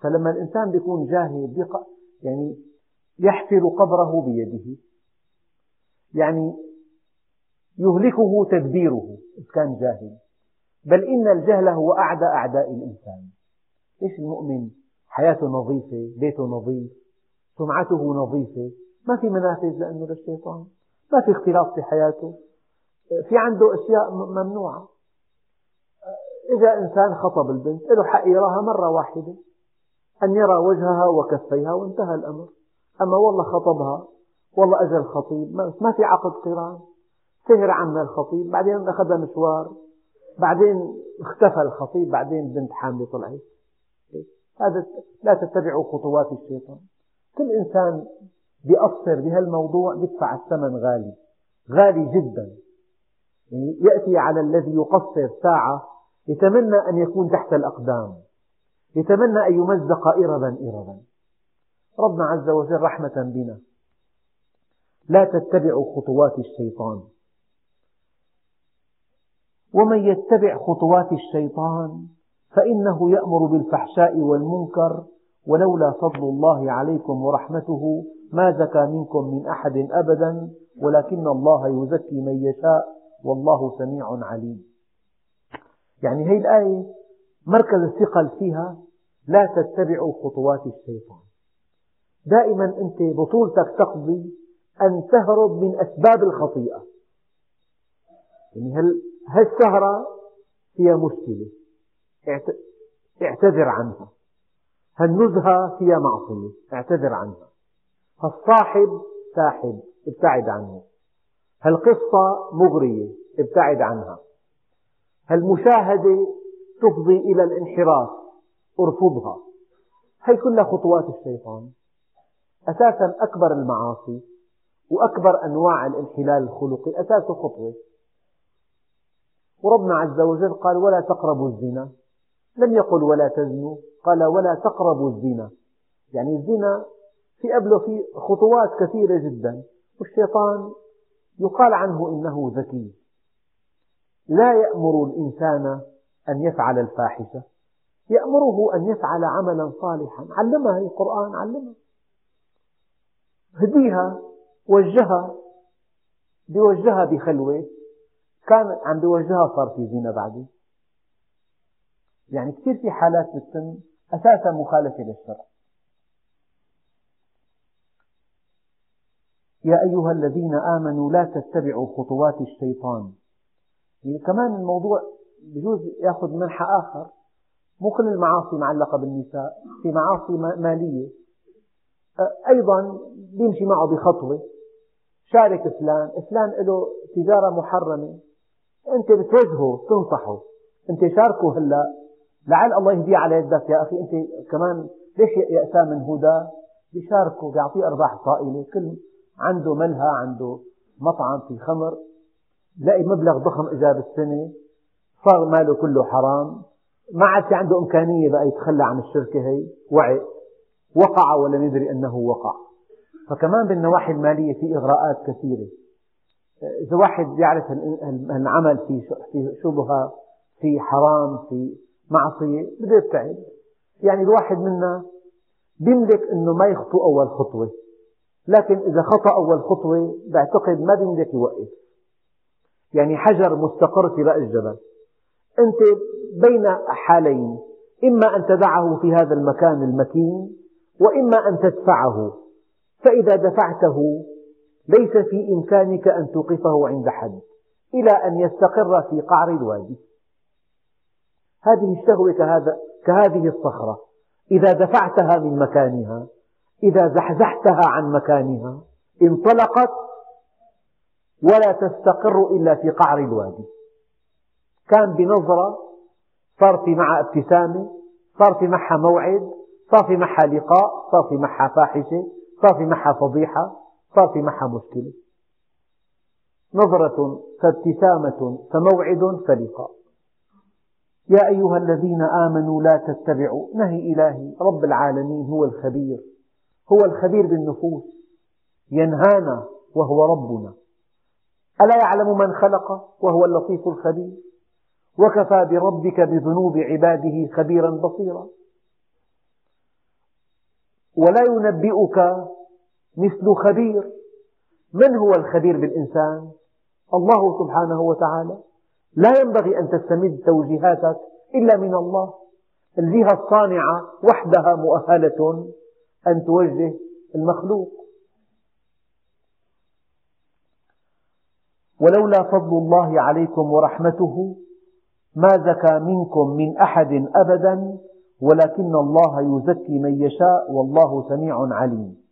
فلما الإنسان يكون جاهل يعني يحفر قبره بيده. يعني يهلكه تدبيره إذا كان جاهل. بل إن الجهل هو أعدى أعداء الإنسان. إيش المؤمن؟ حياته نظيفة بيته نظيف سمعته نظيفة. ما في منافذ لأنه للشيطان. ما في اختلاط في حياته. في عنده أشياء ممنوعة. إذا إنسان خطب البنت له حق يراها مرة واحدة. أن يرى وجهها وكفيها وانتهى الأمر. أما والله خطبها والله أجى الخطيب ما في عقد قران سهر عنا الخطيب بعدين أخذها مشوار بعدين اختفى الخطيب بعدين بنت حاملة طلعت. هذا لا تتبعوا خطوات الشيطان. كل إنسان بيقصر بهالموضوع بيدفع الثمن غالي غالي جدا. يعني يأتي على الذي يقصر ساعة يتمنى أن يكون تحت الأقدام يتمنى أن يمزق إربا إربا. ربنا عز وجل رحمة بنا. لا تتبعوا خطوات الشيطان. ومن يتبع خطوات الشيطان فإنه يأمر بالفحشاء والمنكر ولولا فضل الله عليكم ورحمته ما زكى منكم من أحد أبدا ولكن الله يزكي من يشاء والله سميع عليم. يعني هذه الآية مركز الثقل فيها لا تتبعوا خطوات الشيطان. دائما أنت بطولتك تقضي أن تهرب من أسباب الخطيئة. يعني هالسهرة فيها مشكلة. اعتذر عنها. هالنزهة فيها معصية. اعتذر عنها. هالصاحب ساحب ابتعد عنه. هالقصة مغرية ابتعد عنها. هالمشاهدة تفضي إلى الانحراف ارفضها. هي كلها خطوات الشيطان. أساسا أكبر المعاصي وأكبر أنواع الانحلال الخلقي أساسه خطوة. وربنا عز وجل قال ولا تقربوا الزنا. لم يقل ولا تزنوا قال ولا تقربوا الزنا. يعني الزنا في قبله في خطوات كثيرة جدا والشيطان يقال عنه إنه ذكي. لا يأمر الإنسان أن يفعل الفاحشة يأمره أن يفعل عملا صالحا. علمها القرآن علمها. هديها وجهها بيوجهها بخلوة. كان عم بيوجهها صار في زنا بعدين. يعني كثير في حالات بالسن أساسا مخالفة للشرع. يا أيها الذين آمنوا لا تتبعوا خطوات الشيطان. يعني كمان الموضوع بجوز يأخذ منحى آخر. مو كل المعاصي معلقة بالنساء في معاصي مالية. أيضا بيمشي معه بخطوة. شارك فلان فلان له تجارة محرمة. أنت بتوجهه تنصحه أنت شاركه هلأ. لعل الله يهديه على يدك يا أخي. أنت كمان ليش يأسى من هدى؟ بيشاركه بيعطيه أرباح طائلة كل عنده ملهى عنده مطعم في خمر. لاقي مبلغ ضخم إجا بالسنة صار ماله كله حرام. ما عاد في عنده إمكانية بقى يتخلى عن الشركة هي. وعي. وقع ولم يدري أنه وقع. فكمان بالنواحي المالية في إغراءات كثيرة. إذا واحد يعرف العمل في شبهة في حرام في معصية بده يبتعد. يعني الواحد منا بيملك أنه ما يخطو أول خطوة. لكن إذا خطأ أول خطوة بعتقد ما بيملك يوقف. يعني حجر مستقر في رأس الجبل. أنت بين حالين. إما أن تدعه في هذا المكان المكين وإما أن تدفعه. فإذا دفعته ليس في إمكانك أن توقفه عند حد إلى أن يستقر في قعر الوادي. هذه الشهوة كهذا كهذه الصخرة. إذا دفعتها من مكانها إذا زحزحتها عن مكانها انطلقت ولا تستقر إلا في قعر الوادي. كان بنظرة صار في معها ابتسامة صار في معها موعد صار في معها لقاء صار في معها فاحشة صار في معها فضيحة. صار في معها مشكلة نظرة فابتسامة فموعد فلقاء. يا أيها الذين آمنوا لا تتبعوا. نهي إلهي. رب العالمين هو الخبير. هو الخبير بالنفوس. ينهانا وهو ربنا. ألا يعلم من خلق؟ وهو اللطيف الخبير. وكفى بربك بذنوب عباده خبيرا بصيرا. ولا ينبئك مثل خبير. من هو الخبير بالإنسان؟ الله سبحانه وتعالى. لا ينبغي أن تستمد توجيهاتك إلا من الله. الجهة الصانعة وحدها مؤهلة أن توجه المخلوق. ولولا فضل الله عليكم ورحمته ما زكى منكم من أحد أبدا ولكن الله يزكي من يشاء والله سميع عليم.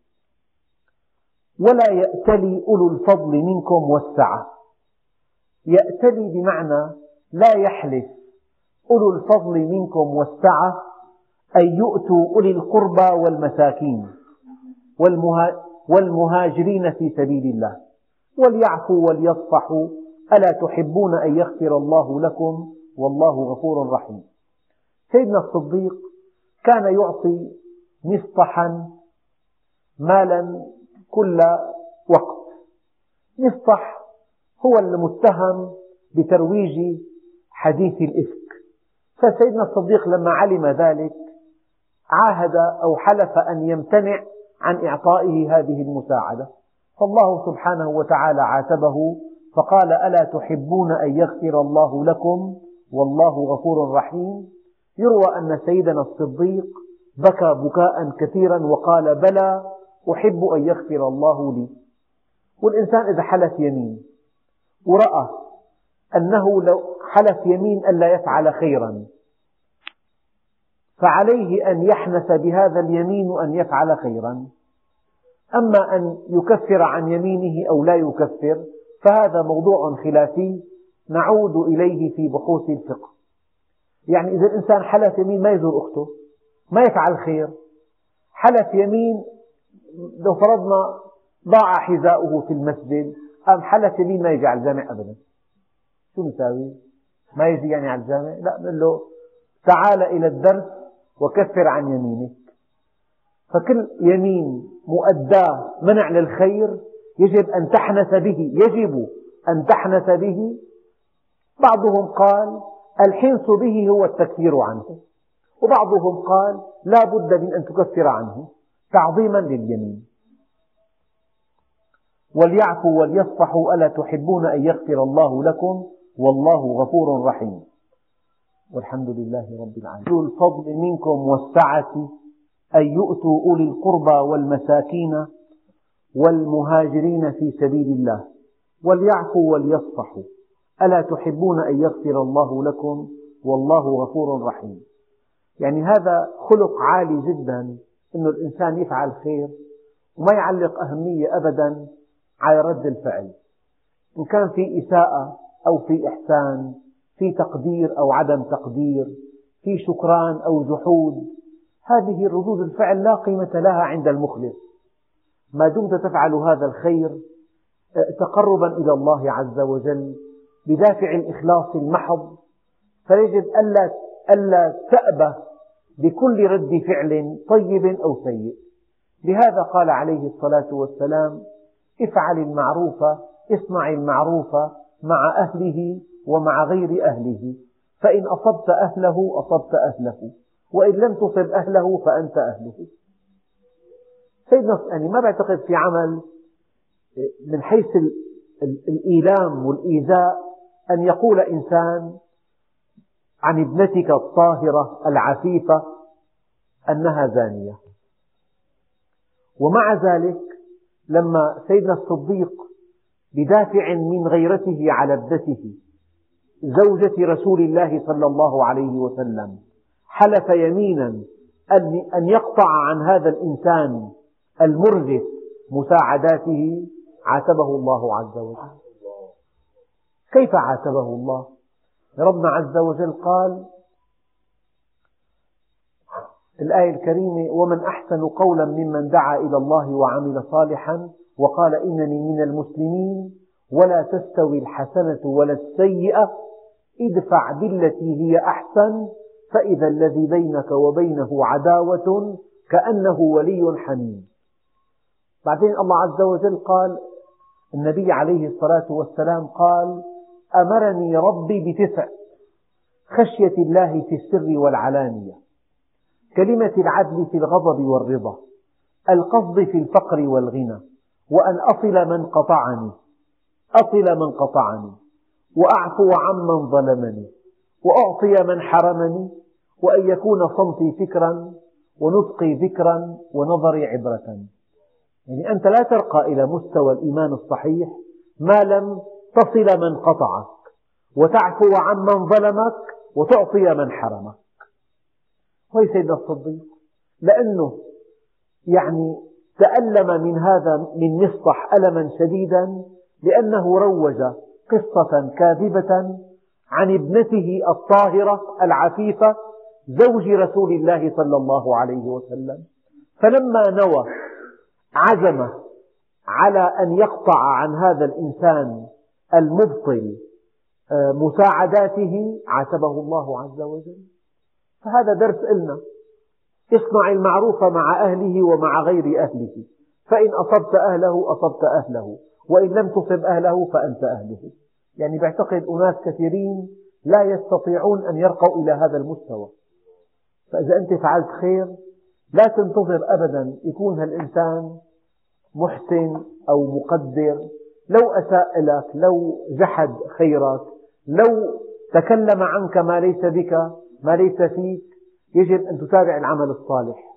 ولا يأتلي أولو الفضل منكم والسعة. يأتلي بمعنى لا يحلف أولو الفضل منكم والسعة أن يؤتوا أولي القربى والمساكين والمهاجرين في سبيل الله. وليعفوا وليصفحوا ألا تحبون أن يغفر الله لكم؟ والله غفور رحيم. سيدنا الصديق كان يعطي مصطحا مالا كل وقت. مصطح هو المتهم بترويج حديث الإفك. فسيدنا الصديق لما علم ذلك عاهد أو حلف أن يمتنع عن إعطائه هذه المساعدة. فالله سبحانه وتعالى عاتبه فقال ألا تحبون أن يغفر الله لكم؟ والله غفور رحيم. يروى أن سيدنا الصديق بكى بكاء كثيرا وقال بلى أحب أن يغفر الله لي. والإنسان إذا حلف يمين ورأى أنه لو حلف يمين ألا يفعل خيرا. فعليه أن يحنث بهذا اليمين أن يفعل خيرا. أما أن يكفر عن يمينه أو لا يكفر فهذا موضوع خلافي نعود إليه في بحوث الفقه. يعني إذا الإنسان حلف يمين ما يزور أخته ما يفعل خير. حلف يمين لو فرضنا ضاع حذاؤه في المسجد أم حلف يمين ما يجي على الجامع أبدا. شو نساوي؟ ما يجي يعني على الجامع؟ لا نقول له تعال إلى الدرس وكفر عن يمينك. فكل يمين مؤداة منع للخير يجب أن تحنث به يجب أن تحنث به. بعضهم قال الحنث به هو التكفير عنه. وبعضهم قال لا بد من أن تكفر عنه. تعظيما لليمين. وليعفوا وليصفحوا ألا تحبون أن يغفر الله لكم والله غفور رحيم. والحمد لله رب العالمين. أولو الفضل منكم والسعة أن يؤتوا أولي القربى والمساكين والمهاجرين في سبيل الله. وليعفوا وليصفحوا. ألا تحبون أن يغفر الله لكم والله غفور رحيم. يعني هذا خلق عالي جدا أن الإنسان يفعل خير وما يعلق أهمية أبدا على رد الفعل. إن كان في إساءة أو في إحسان في تقدير أو عدم تقدير في شكران أو جحود هذه ردود الفعل لا قيمة لها عند المخلص. ما دمت تفعل هذا الخير تقربا إلى الله عز وجل بدافع الإخلاص المحض فيجب ألا, ألا تأبه بكل رد فعل طيب أو سيء. لهذا قال عليه الصلاة والسلام افعل المعروف اصنع المعروف مع أهله ومع غير أهله. فإن أصبت أهله أصبت أهله. وإن لم تصب أهله فأنت أهله. سيدنا يعني ما بعتقد في عمل من حيث الإيلام والإيذاء أن يقول إنسان عن ابنتك الطاهرة العفيفة أنها زانية. ومع ذلك لما سيدنا الصديق بدافع من غيرته على ابنته زوجة رسول الله صلى الله عليه وسلم حلف يمينا أن يقطع عن هذا الإنسان المرجف مساعداته عاتبه الله عز وجل. كيف عاتبه الله؟ ربنا عز وجل قال الآية الكريمة ومن أحسن قولا ممن دعا إلى الله وعمل صالحا وقال إنني من المسلمين ولا تستوي الحسنة ولا السيئة ادفع بالتي هي أحسن فإذا الذي بينك وبينه عداوة كأنه ولي حميم. بعدين الله عز وجل قال النبي عليه الصلاة والسلام قال أمرني ربي بتسع خشية الله في السر والعلانية كلمة العدل في الغضب والرضا القصد في الفقر والغنى وأن أصل من قطعني أصل من قطعني وأعفو عمن ظلمني وأعطي من حرمني وأن يكون صمتي فكرا ونطقي ذكرا ونظري عبرة. يعني أنت لا ترقى إلى مستوى الإيمان الصحيح ما لم تصل من قطعك وتعفو عمن ظلمك وتعطي من حرمك. وهي سيدنا الصديق لأنه يعني تألم من هذا من مصطح ألما شديدا لأنه روج قصة كاذبة عن ابنته الطاهرة العفيفة زوج رسول الله صلى الله عليه وسلم. فلما نوى عزم على أن يقطع عن هذا الإنسان المبطل آه، مساعداته عاتبه الله عز وجل. فهذا درس لنا اصنع المعروف مع أهله ومع غير أهله. فإن أصبت أهله أصبت أهله. وإن لم تصب أهله فأنت أهله. يعني بعتقد أناس كثيرين لا يستطيعون أن يرقوا إلى هذا المستوى. فإذا أنت فعلت خير لا تنتظر أبدا يكون هالإنسان محسن أو مقدر. لو أساء لك لو جحد خيرك لو تكلم عنك ما ليس بك ما ليس فيك يجب أن تتابع العمل الصالح.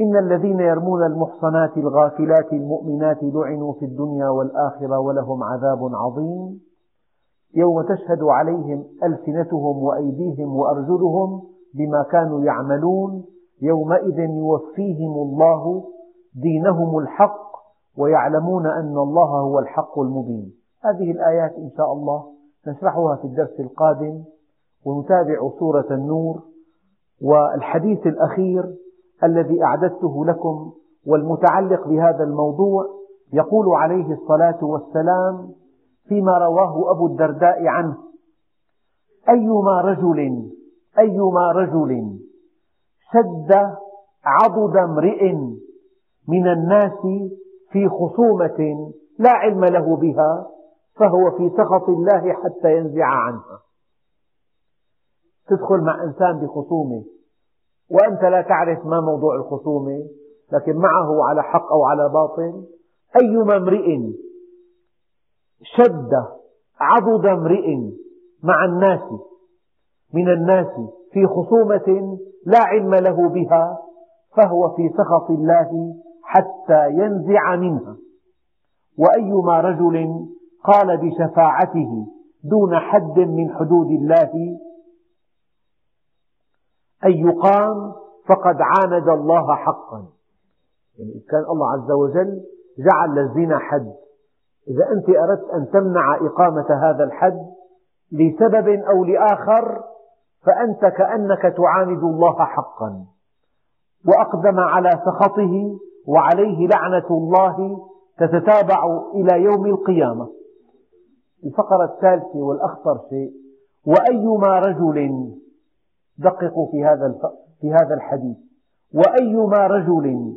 إن الذين يرمون المحصنات الغافلات المؤمنات لعنوا في الدنيا والآخرة ولهم عذاب عظيم. يوم تشهد عليهم ألسنتهم وأيديهم وأرجلهم بما كانوا يعملون يومئذ يوفيهم الله دينهم الحق ويعلمون أن الله هو الحق المبين. هذه الآيات إن شاء الله نشرحها في الدرس القادم ونتابع سورة النور والحديث الأخير الذي أعددته لكم والمتعلق بهذا الموضوع يقول عليه الصلاة والسلام فيما رواه أبو الدرداء عنه أيما رجل أيما رجل شد عضد امرئ من الناس في خصومة لا علم له بها فهو في سخط الله حتى ينزع عنها. تدخل مع إنسان بخصومة وأنت لا تعرف ما موضوع الخصومة لكن معه على حق أو على باطل أيما امرئ شد عضد امرئ مع الناس من الناس في خصومة لا علم له بها فهو في سخط الله حتى ينزع منها. وأيما رجل قال بشفاعته دون حد من حدود الله أن يقام فقد عاند الله حقا. يعني كان الله عز وجل جعل للزنا حد. إذا أنت أردت أن تمنع إقامة هذا الحد لسبب أو لآخر فأنت كأنك تعاند الله حقا. وأقدم على سخطه وعليه لعنة الله تتتابع إلى يوم القيامة. الفقرة الثالثة والأخطر شيء وأيما رجل دققوا في هذا في هذا الحديث. وأيما رجل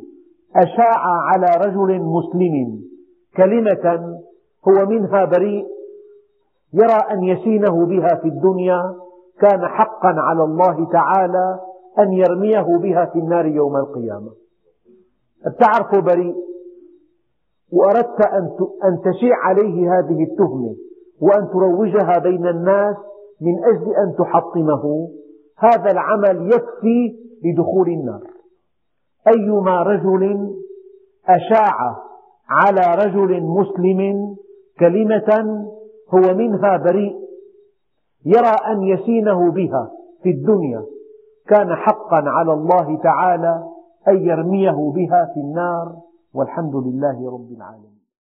أشاع على رجل مسلم كلمة هو منها بريء يرى أن يشينه بها في الدنيا كان حقا على الله تعالى أن يرميه بها في النار يوم القيامة. تعرفه بريء. وأردت أن تشيع عليه هذه التهمة وأن تروجها بين الناس من أجل أن تحطمه. هذا العمل يكفي لدخول النار. أيما رجل أشاع على رجل مسلم كلمة هو منها بريء يرى أن يسينه بها في الدنيا. كان حقا على الله تعالى أن يرميه بها في النار والحمد لله رب العالمين.